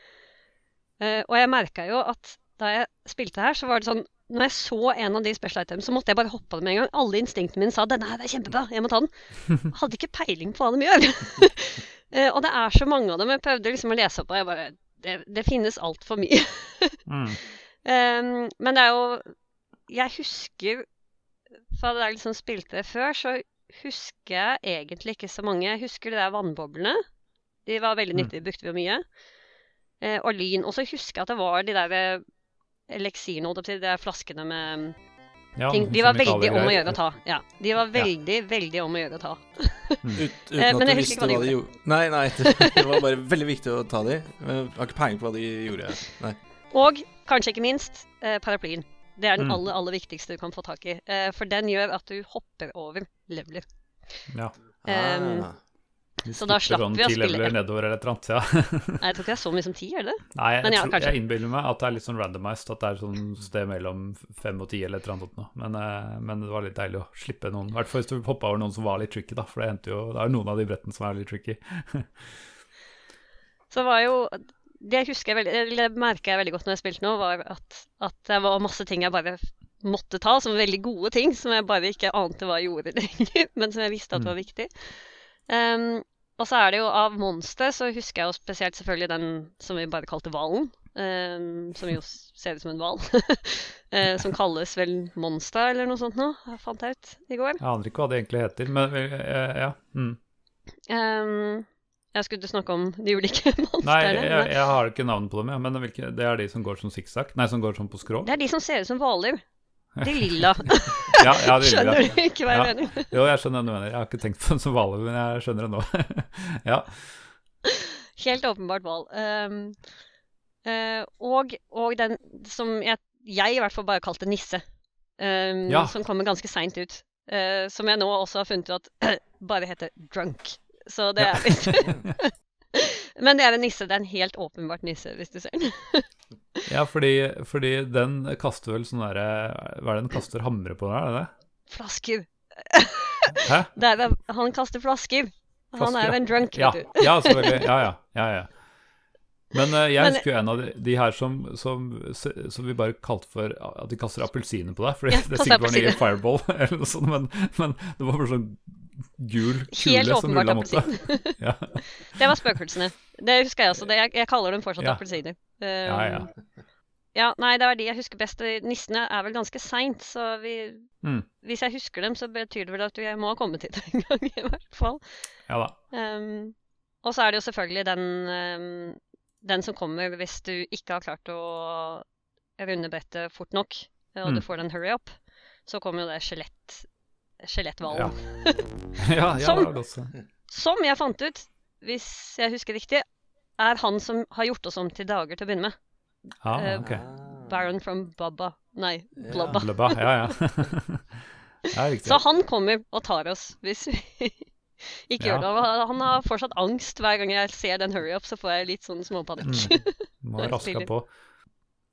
Eh, og jeg merka jo at da jeg spilte her, så var det sånn Når jeg så en av de special items, så måtte jeg bare hoppe av det med en gang. Alle instinktene mine sa 'denne her er kjempebra, jeg må ta den'. [LAUGHS] Hadde ikke peiling på hva de gjør. [LAUGHS] eh, og det er så mange av dem. Jeg prøvde liksom å lese opp, og jeg bare Det, det finnes altfor mye. [LAUGHS] Mm. um, men det er jo Jeg husker Fra da jeg liksom spilte før, så husker jeg egentlig ikke så mange. Jeg husker de der vannboblene. De var veldig Mm. nyttige, brukte vi jo mye. Eh, og lyn. Og så husker jeg at det var de der eliksirene, de der flaskene med Ja, ting. De var veldig om å gjøre å ta. Ja, de var veldig, veldig om å gjøre å ta. Ut, uten [LAUGHS] Eh, at du visste hva de gjorde. Nei, nei, [LAUGHS] det, var bare veldig viktig å ta de. Men Jeg har ikke peiling på hva de gjorde. Nei. Og kanskje ikke minst eh, paraplyen. Det er den Mm. aller, aller viktigste du kan få tak i. Eh, for den gjør at du hopper over leveler. Ja. Ehm, Ah. Så da slapp sånn vi å spille- leveler nedover eller et eller annet. Ja. [LAUGHS] Nei, jeg tror ikke det er så mye som ti, er det? Nei, jeg, ja, tror, jeg innbiller meg at det er litt sånn randomized, at det er sånn sted mellom fem og ti eller et eller annet noe. Men, eh, men det var litt deilig å slippe noen, i hvert fall hvis du hoppa over noen som var litt tricky, da. For det jo Det er jo noen av de brettene som er litt tricky. [LAUGHS] Så var jo Det husker jeg veldig, eller merka jeg veldig godt når jeg spilte nå, var at, at det var masse ting jeg bare måtte ta, som veldig gode ting, som jeg bare ikke ante hva jeg gjorde lenger, [LAUGHS] men som jeg visste at var viktig. Ehm, og så er det jo av monstre, så husker jeg jo spesielt selvfølgelig den som vi bare kalte hvalen. Um, som jo ser ut som en hval. uh, [LAUGHS] som kalles vel Monster eller noe sånt nå, jeg fant jeg ut i går. Jeg aner ikke hva det egentlig heter, men uh, ja. Mm. Um, jeg skulle snakke om de ulike [LAUGHS] monstrene. Nei, jeg, jeg har ikke navn på dem, ja, men det er de som går som sikksakk? Nei, som går sånn på skrå? Det er de som ser ut som hvaler. De lilla. [LAUGHS] Ja, ja, det vil Skjønner lilla. du ikke hva jeg Ja. mener? Jo, jeg skjønner hva du mener. Jeg har ikke tenkt på den som hvaler, men jeg skjønner det nå. [LAUGHS] ja. Helt åpenbart hval. Um, uh, og, og den som jeg, jeg i hvert fall bare kalte nisse. Um, Ja. Som kommer ganske seint ut. Uh, som jeg nå også har funnet ut at [CLEARS THROAT] bare heter drunk. Så det Ja. er litt [LAUGHS] Men det er en nisse. Det er en helt åpenbart nisse, hvis du ser den. [LAUGHS] Ja, fordi, fordi den kaster vel sånn derre Hva er det den kaster hamre på der, er det det? Flasker. Hæ? [LAUGHS] Det er, han kaster flasker. flasker. Han er jo en drunk, Ja, vet du. ja selvfølgelig. Ja, ja. ja, ja. Men uh, jeg Men- husker jo en av de, de her som, som, som vi bare kalte for at de kaster appelsiner på deg. For Ja, [LAUGHS] det sikkert var en egen Fireball eller noe sånt, men, men det var bare sånn gul kule Helt som rulla mot deg. [LAUGHS] Ja. Det var spøkelsene. Det husker jeg også. Det, jeg, jeg kaller dem fortsatt Ja. appelsiner. Ja, ja. Um, ja, nei, det var de jeg husker best. Nissene er vel ganske seint, så vi, Mm. hvis jeg husker dem, så betyr det vel at jeg må ha kommet hit en gang, i hvert fall. ja da. Um, og så er det jo selvfølgelig den, um, den som kommer hvis du ikke har klart å runde brettet fort nok, og Mm. du får den hurry up. Så kommer jo det skjelett skjeletthvalen. [LAUGHS] Ja. Som- det. Som jeg fant ut, hvis jeg husker riktig, er han som har gjort oss om til dager til å begynne med. Ah, Eh, ok. Baron from Bubba. Nei, Ja. Blubba. Blubba, ja, ja. [LAUGHS] Så han kommer og tar oss hvis vi [LAUGHS] ikke Ja. gjør det. Han har fortsatt angst hver gang jeg ser den hurry up, så får jeg litt sånn småpanikk. Mm. Må raska på.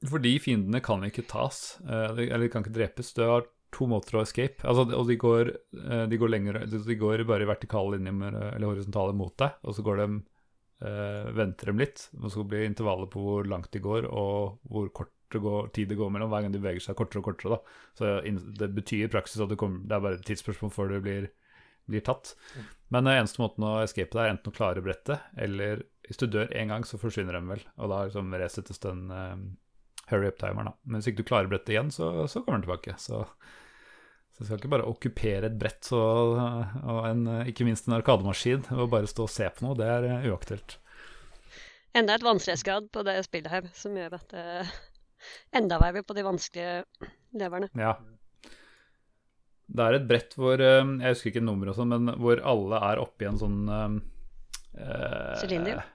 Fordi fiendene kan ikke tas, eh, eller kan ikke drepes. Du har to måter å escape. Altså, og de går, eh, de går lenger De går bare i vertikale linjer eller horisontale mot deg, og så går de eh, venter dem litt. Og så blir intervallet på hvor langt de går, og hvor kort det går, tid det går mellom. Hver gang de beveger seg kortere og kortere. Da. Så det betyr i praksis at det, kommer, det er bare et tidsspørsmål før det blir, blir tatt. Men eh, eneste måten å escape deg er enten å klare brettet, eller hvis du dør én gang, så forsvinner de vel. Og da liksom resettes den eh, hurry up-timeren. Men hvis ikke du klarer brettet igjen, så, så kommer den tilbake. Så, så du skal ikke bare okkupere et brett og, og en, eh, ikke minst en arkademaskin og bare stå og se på noe. Det er eh, uaktuelt. Enda et vanskelighetsgrad på det spillet her, som gjør at det er enda verre på de vanskelige leverne. Ja. Det er et brett hvor eh, Jeg husker ikke nummeret og sånn, men hvor alle er oppi en sånn Sylinder? eh?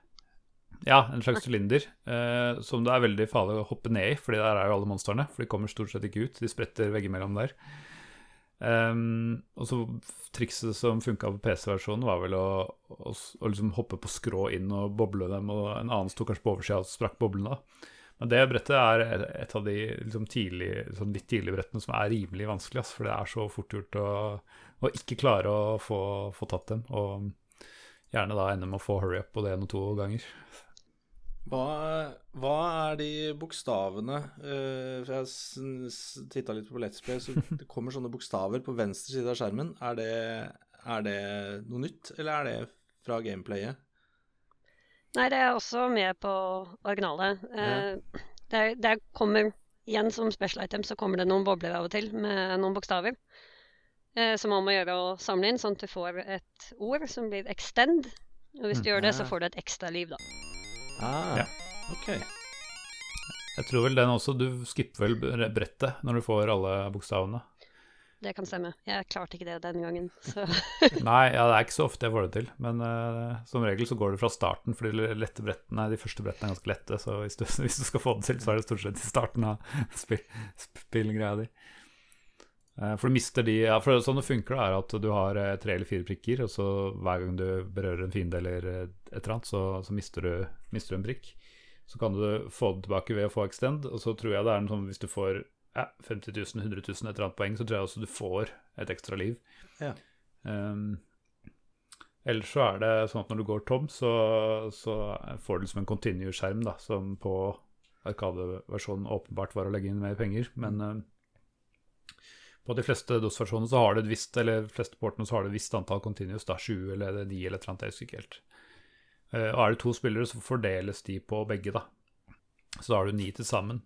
Ja, en slags sylinder. eh, som det er veldig farlig å hoppe ned i, fordi der er jo alle monstrene. For de kommer stort sett ikke ut. De spretter veggimellom der. Um, og så Trikset som funka på PC-versjonen, var vel å, å, å liksom hoppe på skrå inn og boble dem, og en annen sto kanskje på oversida og sprakk boblene. Men det brettet er et- av de liksom tidlig, sånn litt tidlige brettene som er rimelig vanskelig, ass, for det er så fort gjort å, å ikke klare å få, få tatt dem. Og gjerne da ende med å få hurry up både én og to ganger. Hva, hva er de bokstavene uh, for Jeg titta litt på Let's Play, så [LAUGHS] det kommer sånne bokstaver på venstre side av skjermen. Er det, er det noe nytt, eller er det fra gameplayet? Nei, det er også med på originalet. Ja. det, er- det kommer igjen som special item, så kommer det noen bobler av og til med noen bokstaver. Eh, som man må gjøre å samle inn, sånn at du får et ord som blir extend. Og hvis du gjør det, så får du et ekstra liv, da. Ah, Ja. ok. Jeg tror vel den også Du skipper vel brettet når du får alle bokstavene. Det kan stemme. Jeg klarte ikke det denne gangen. [LAUGHS] Så Nei, ja, det er ikke så ofte jeg får det til. Men uh, som regel så går det fra starten, for de lette brettene, de første brettene er ganske lette. Så hvis du, [LAUGHS] hvis du skal få det til, så er det stort sett i starten av [LAUGHS] spill, spillgreia di. Eh, For du mister de ja, for Sånn det funker, er at du har eh, tre eller fire prikker, og så hver gang du berører en fiende eller eh, et eller annet, så, så mister, du, mister du en prikk. Så kan du få det tilbake ved å få extend, og så tror jeg det er en sånn hvis du får ja, 50 000, 100 000, et eller annet poeng, så tror jeg også du får et ekstra liv. Ja. Um, ellers så er det sånn at når du går tom, så, så får du liksom en continue-skjerm, da, som på Arkade-versjonen åpenbart var å legge inn mer penger, men um, på de fleste DOS-versjonene så har det et visst, eller de fleste portene så har det et visst antall continuous, da 7 eller 9 eller et eller annet, jeg husker ikke helt. Eh, og er det to spillere, så fordeles de på begge, da. Så da har du ni til sammen.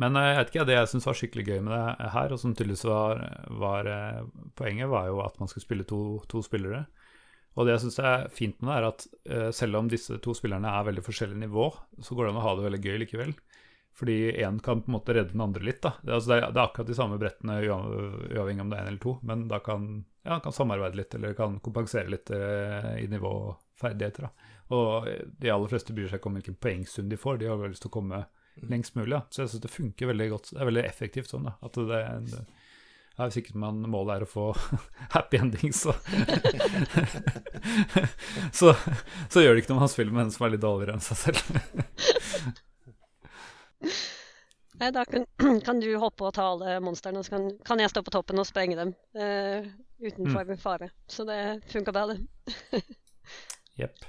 Men eh, jeg vet ikke, det jeg syns var skikkelig gøy med det her, og som tydeligvis var, var eh, poenget, var jo at man skulle spille to, to spillere. Og det jeg syns er fint med det, er at selv om disse to spillerne er veldig forskjellig nivå, så går det an å ha det veldig gøy likevel. Fordi én kan på en måte redde den andre litt. da. Det, altså, det, er, det er akkurat de samme brettene uavhengig om det er én eller to, men da kan ja, kan samarbeide litt, eller kan kompensere litt eh, i nivå og ferdigheter. da. Og de aller fleste bryr seg ikke om hvilken poengsum de får, de har vel lyst til å komme lengst mulig. da. Så jeg syns det funker veldig godt. Det er veldig effektivt sånn. da. At det, det ja, Hvis ikke man målet er å få [LAUGHS] happy endings, så [LAUGHS] så, så gjør det ikke noe om han spiller med en som er litt dårligere enn seg selv. [LAUGHS] Nei, da kan, [CLEARS THROAT] kan du hoppe og ta alle monstrene, og så kan, kan jeg stå på toppen og sprenge dem Uh, uten Mm. fare fare. Så det funka bra, [LAUGHS] det. Jepp.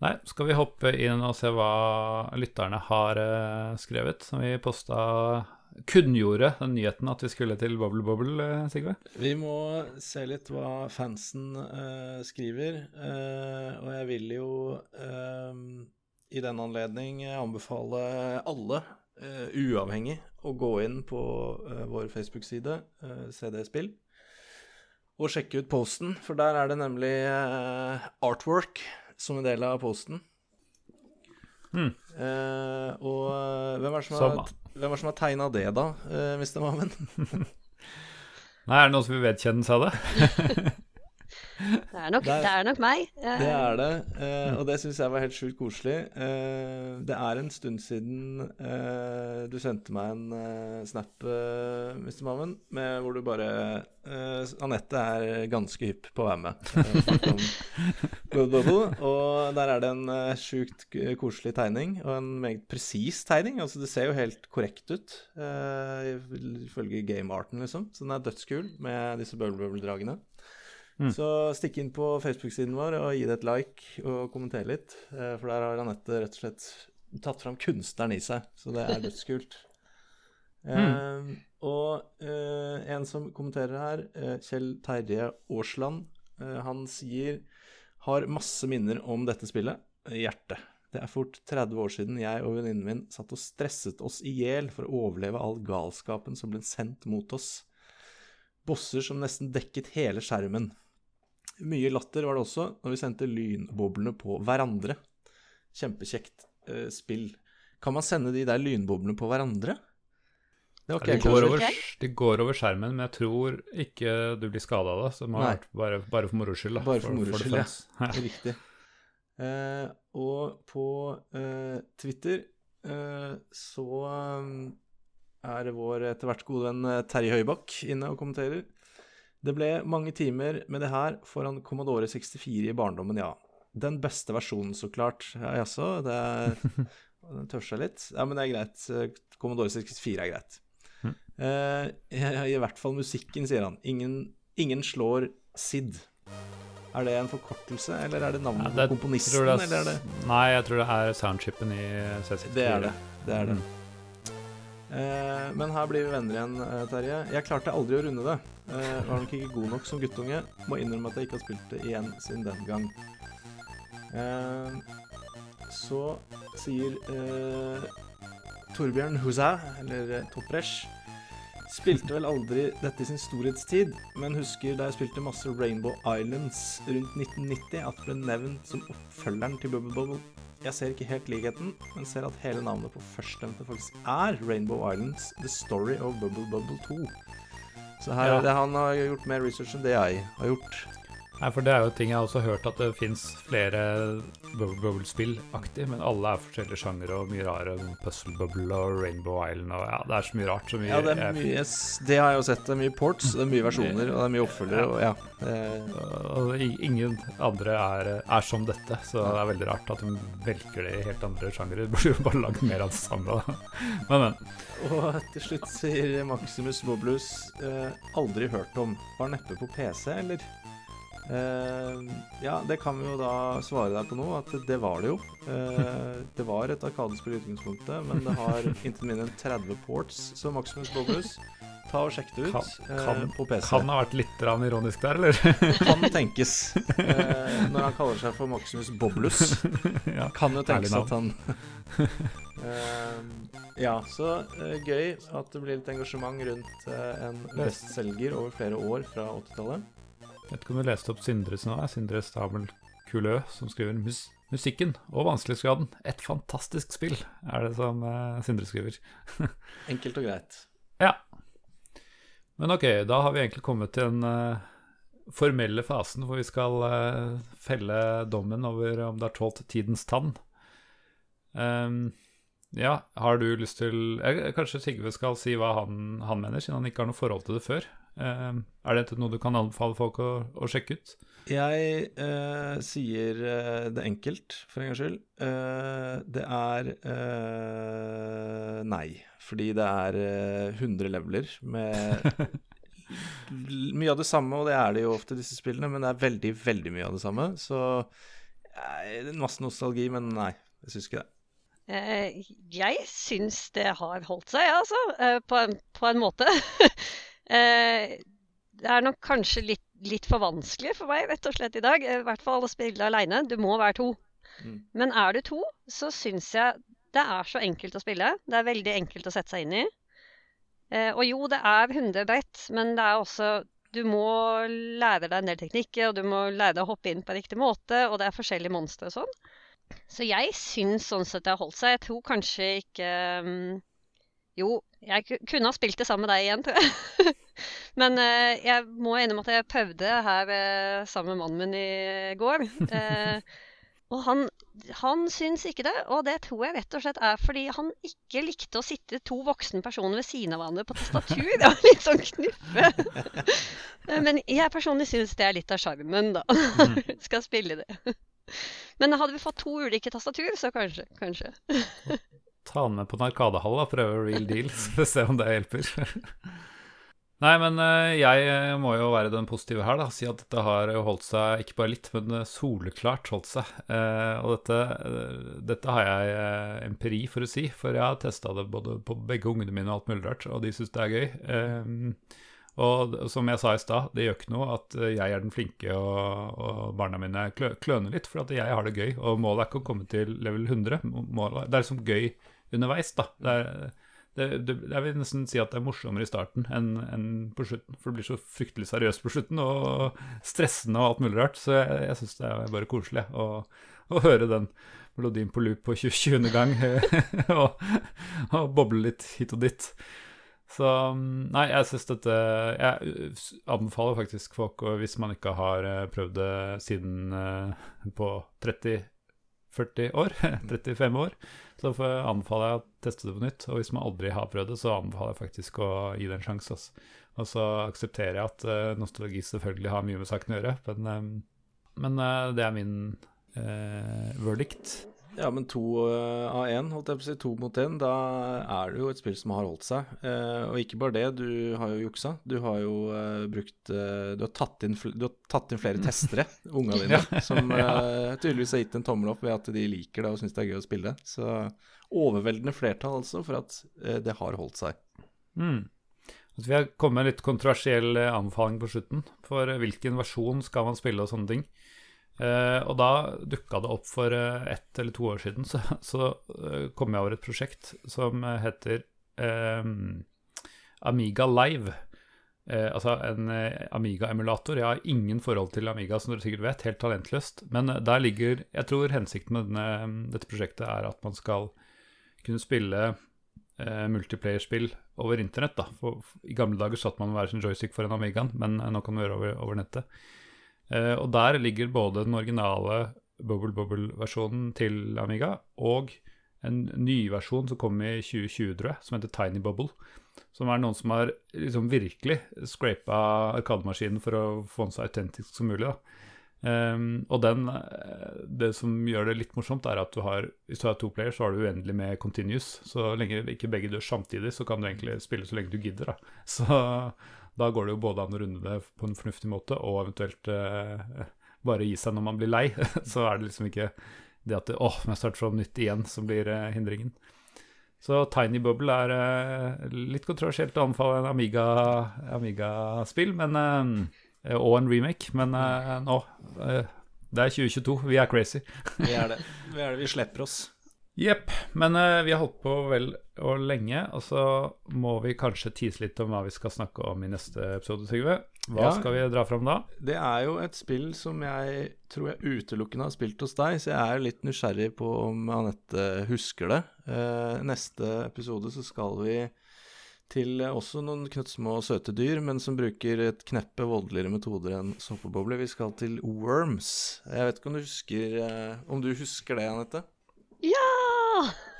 Nei, skal vi hoppe inn og se hva lytterne har uh, skrevet? Som vi posta Kunngjorde den nyheten at vi skulle til Bubble Bubble, eh, Sigve? Vi må se litt hva fansen uh, skriver, eh, og jeg vil jo eh, i den anledning anbefale alle, uh, uavhengig, å gå inn på uh, vår Facebook-side, uh, CD Spill, og sjekke ut posten, for der er det nemlig eh, artwork som en del av posten. Mm. Eh, og eh, hvem er det som har, hvem er som har tegna det, da, eh, Mr. Mammen? [LAUGHS] Nei, er det noen som vil vedkjenne seg det? [LAUGHS] Det er nok, Der- det er nok meg. Eh, Det er det, eh, og det syns jeg var helt sjukt koselig. Eh, det er en stund siden eh, du sendte meg en snap, Mr. Mammen, med hvor du bare eh, Anette er ganske hypp på å være med. Og der er det en sjukt koselig tegning, og en meget presis tegning. Altså, det ser jo helt korrekt ut, eh, ifølge gamearten, liksom. Så den er dødskul med disse Bubble Bubble-dragene. Mm. Så stikk inn på Facebook-siden vår og gi det et like og kommenter litt. eh, For der har Anette rett og slett tatt fram kunstneren i seg, så det er dødskult. [LAUGHS] Eh, og uh, en som kommenterer her, uh, Kjell Terje Aasland, han sier har masse minner om dette spillet. Hjertet. Det er fort 30 år siden jeg og venninnen min satt og stresset oss i hjel for å overleve all galskapen som ble sendt mot oss. Bosser som nesten dekket hele skjermen. Mye latter var det også når vi sendte lynboblene på hverandre. Kjempekjekt eh, spill. Kan man sende de der lynboblene på hverandre? Det var ikke De går, over. over, de går over skjermen, men jeg tror ikke du blir skada av det. Så det må vært bare, bare for moro skyld. da. Bare for moro the skyld, ja. Riktig. Eh, og på eh, Twitter eh, så eh, er vår etter hvert gode venn eh, Terje Høybakk inne og kommenterer. Det ble mange timer med det her foran Commodore 64 i barndommen, ja. Den beste versjonen, så klart. Ja, Jaså, det [LAUGHS] tør seg litt. Ja, men det er greit. Eh, Commodore 64 er greit. Eh, I hvert fall musikken, sier han. Ingen, ingen slår SID. Er det en forkortelse, eller er det navnet Ja, det- på komponisten? Er, eller er det Nei, jeg tror det er soundchipen i C64. Det er det. Det er det. Mm. Eh, men her blir vi venner igjen, eh, Terje. Jeg klarte aldri å runde det. Eh, var nok ikke god nok som guttunge. Må innrømme at jeg ikke har spilt det igjen siden den gang. Så sier Torbjørn Huzæ, eller Topresh. Spilte vel aldri dette i sin storhetstid, men husker da jeg spilte masse Rainbow Islands rundt 1990, at det ble nevnt som oppfølgeren til Bubble Bubble. Jeg ser ikke helt likheten, men ser at hele navnet på førstnevnte faktisk er Rainbow Islands The Story of Bubble Bubble 2. Så her, Ja. det, han har gjort mer research enn det jeg har gjort. Nei, for det er jo ting jeg har også hørt at det fins flere Bubble Bubble-spill-aktig, men alle er forskjellige sjangere og mye rare. Puzzle Bubble og Rainbow Island og ja, det er så mye rart. Så mye, Ja, det er mye Det har jeg jo sett. Det er mye ports, det er mye versjoner, og det er mye oppfølgere. Og ja. Og ingen andre er, er som dette, så det er veldig rart at de velger det i helt andre sjangere. De burde jo bare lagd mer av det samme. da. Men, men. Og til slutt sier Maximus Boblus eh, aldri hørt om. Var neppe på PC, eller? Eh, ja, det kan vi jo da svare deg på nå, at det var det jo. Eh, det var et Arkadespill i utgangspunktet, men det har [LAUGHS] inntil mindre enn 30 ports, så Maximus Boblus Ta og Sjekk det ut Kan- eh, på PC. Kan ha vært litt ironisk der, eller? [LAUGHS] Kan tenkes. [LAUGHS] Eh, når han kaller seg for Maximus Boblus. ja. Kan jo tenkes at han Eh, Ja, så eh, gøy at det blir litt engasjement rundt eh, en bestselger over flere år fra 80-tallet. Vet ikke om du leste opp Sindre sin nå? Sindre Stabel Kulø, som skriver mus musikken og vanskelighetsgraden. Et fantastisk spill, er det som eh, Sindre skriver. [LAUGHS] Enkelt og greit. Ja. Men ok, da har vi egentlig kommet til den eh, formelle fasen hvor vi skal eh, felle dommen over om det har tålt tidens tann. Um, ja, har du lyst til eh, Kanskje Sigve skal si hva han, han mener, siden han ikke har noe forhold til det før. Ehm, er dette noe du kan anbefale folk å, å sjekke ut? Jeg eh, sier eh, det enkelt, for en gangs skyld. Eh, det er eh, nei. Fordi det er eh, 100 leveler med [LAUGHS] mye av det samme, og det er det jo ofte, disse spillene, men det er veldig, veldig mye av det samme. Så eh, masse nostalgi, men nei, jeg syns ikke det. Eh, jeg syns det har holdt seg, altså. eh, på, en, på en måte. [LAUGHS] eh, det er nok kanskje litt, litt for vanskelig for meg, rett og slett, i dag. eh, I hvert fall å spille aleine. Du må være to. Mm. Men er du to, så syns jeg det er så enkelt å spille. Det er veldig enkelt å sette seg inn i. Eh, og jo, det er hundebrett, men det er også Du må lære deg en del teknikker, og du må lære deg å hoppe inn på riktig måte, og det er forskjellige monstre og sånn. Så jeg syns sånn sett det har holdt seg. Jeg tror kanskje ikke mm, Jo, jeg kunne ha spilt det sammen med deg igjen, tror jeg. [LAUGHS] Men uh, jeg må innrømme at jeg prøvde her uh, sammen med mannen min i går. Uh, [LAUGHS] og han, han syns ikke det, og det tror jeg rett og slett er fordi han ikke likte å sitte to voksne personer ved siden av hverandre på tastatur. Det var litt sånn knuffe. [LAUGHS] Men jeg personlig syns det er litt av sjarmen, da. Skal spille det. Men hadde vi fått to ulike tastatur, så kanskje. kanskje. Ta den med på en arkadehall og prøve real deal, [LAUGHS] så se om det hjelper. [LAUGHS] Nei, men eh, jeg eh, må jo være den positive her, da. Si at dette har jo holdt seg ikke bare litt, men eh, soleklart holdt seg. Og dette, dette har jeg empiri for å si, for jeg har testa det både på begge ungene mine og alt mulig rart, og de syns det er gøy. Og som jeg sa i stad, det gjør ikke noe at jeg er den flinke og, og barna mine klø, kløner litt, for at jeg har det gøy. Og målet er ikke å komme til level 100. Målet, det er liksom gøy underveis. da. Det er, det, det, jeg vil nesten si at det er morsommere i starten enn, enn på slutten. For det blir så fryktelig seriøst på slutten, og stressende og alt mulig rart. Så jeg, jeg syns det er bare koselig å, å, høre den melodien på loop på 20. gang, [LAUGHS] og, og boble litt hit og dit. Så nei, jeg syns dette Jeg anbefaler faktisk folk, hvis man ikke har eh, prøvd det siden eh, på 30 40 år, [LAUGHS] 35 år, så anbefaler jeg å teste det på nytt. Og hvis man aldri har prøvd det, så anbefaler jeg faktisk å gi det en sjanse. Altså. Og så aksepterer jeg at uh, nostalgi selvfølgelig har mye med saken å gjøre, men, eh, men eh, det er min uh, verdict. Ja, men to eh, av én, holdt jeg på å si, to mot én, da er det jo et spill som har holdt seg. Eh, og ikke bare det, du har jo juksa. Du har jo eh, brukt du, har tatt inn, du har tatt inn flere [LAUGHS] testere, unga dine, som [LAUGHS] eh, tydeligvis har gitt en tommel opp ved at de liker det og syns det er gøy å spille. Så overveldende flertall altså for at det har holdt seg. Mm. Vi har kommet med en litt kontroversiell anbefaling på slutten. For hvilken versjon skal man spille og sånne ting. Eh, og da dukka det opp for uh, ett eller to år siden, så, [LAUGHS] så uh, kom jeg over et prosjekt som heter Amiga Live. Altså en Amiga-emulator. Jeg har ingen forhold til Amiga, som dere sikkert vet, helt talentløst. Men der ligger Jeg tror hensikten med denne, dette prosjektet er at man skal kunne spille multiplayerspill over internett. da. For, for, I gamle dager satt man med hver sin joystick foran Amigaen, men nå kan man gjøre over, over nettet. Eh, og der ligger både den originale Bubble Bubble-versjonen til Amiga og en ny versjon som kom i 2020, tror jeg, som heter Tiny Bubble. Som er noen som har liksom virkelig scrapa arkademaskinen for å få den så autentisk som mulig. Um, og den, eh, det som gjør det litt morsomt, er at du har, hvis du har to player, så har du uendelig med continuous. Så lenge ikke begge dør samtidig, så kan du egentlig spille så lenge du gidder. da. [LAUGHS] Så da går det jo både an å runde det på en fornuftig måte, og eventuelt eh, bare gi seg når man blir lei. [LAUGHS] så er det liksom ikke det at det, åh, må jeg starte fra nytt igjen, som blir eh, hindringen. Så Tiny Bubble er eh, litt kontroversielt å anbefale en Amiga-spill, Amiga men og en remake, men uh, nå uh, Det er 2022. Vi er crazy. vi er det. [LAUGHS] Vi er det. Vi slipper oss. Jepp. Men uh, vi har holdt på vel og lenge, og så må vi kanskje tease litt om hva vi skal snakke om i neste episode, Trygve. Hva ja, skal vi dra fram da? Det er jo et spill som jeg tror jeg utelukkende har spilt hos deg, så jeg er litt nysgjerrig på om Anette husker det. neste episode så skal vi til også noen knøttsmå søte dyr, men som bruker et kneppe voldeligere metoder enn såpebobler. Vi skal til worms. Jeg vet ikke om du husker eh, Om du husker det, Anette? Ja!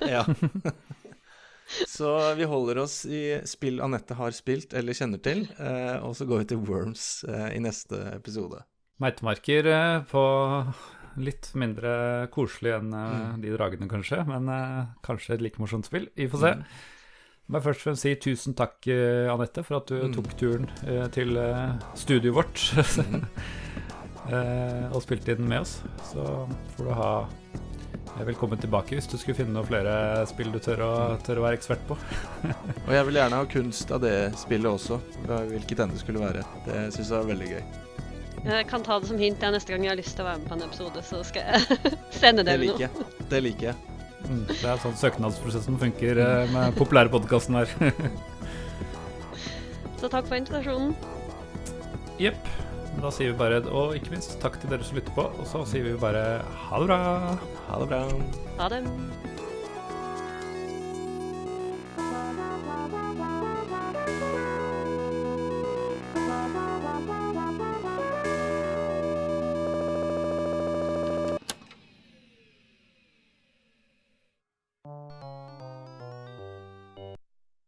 Ja. [LAUGHS] så vi holder oss i spill Anette har spilt eller kjenner til, eh, og så går vi til worms eh, i neste episode. Meitemarker på litt mindre koselig enn mm. de dragene, kanskje, men kanskje et like morsomt spill. Vi får se. Mm. Men først og fremst si tusen takk, Anette, for at du mm. tok turen til studioet vårt [LAUGHS] og spilte inn med oss. Så får du ha velkommen tilbake hvis du skulle finne noen flere spill du tør å, tør å være ekspert på. og jeg vil gjerne ha kunst av det spillet også, hvilket enn det skulle være. Det syns jeg er veldig gøy. Jeg kan ta det som hint jeg, neste gang jeg har lyst til å være med på en episode, så skal jeg [LAUGHS] sende det, det med noe. Det liker jeg. Mm, det er sånn søknadsprosessen funker med med populære podkasten her. [LAUGHS] Så takk for invitasjonen. Jepp. Da sier vi bare Og ikke minst takk til dere som lytter på. Og så sier vi bare ha det bra. Ha det bra. Ha det.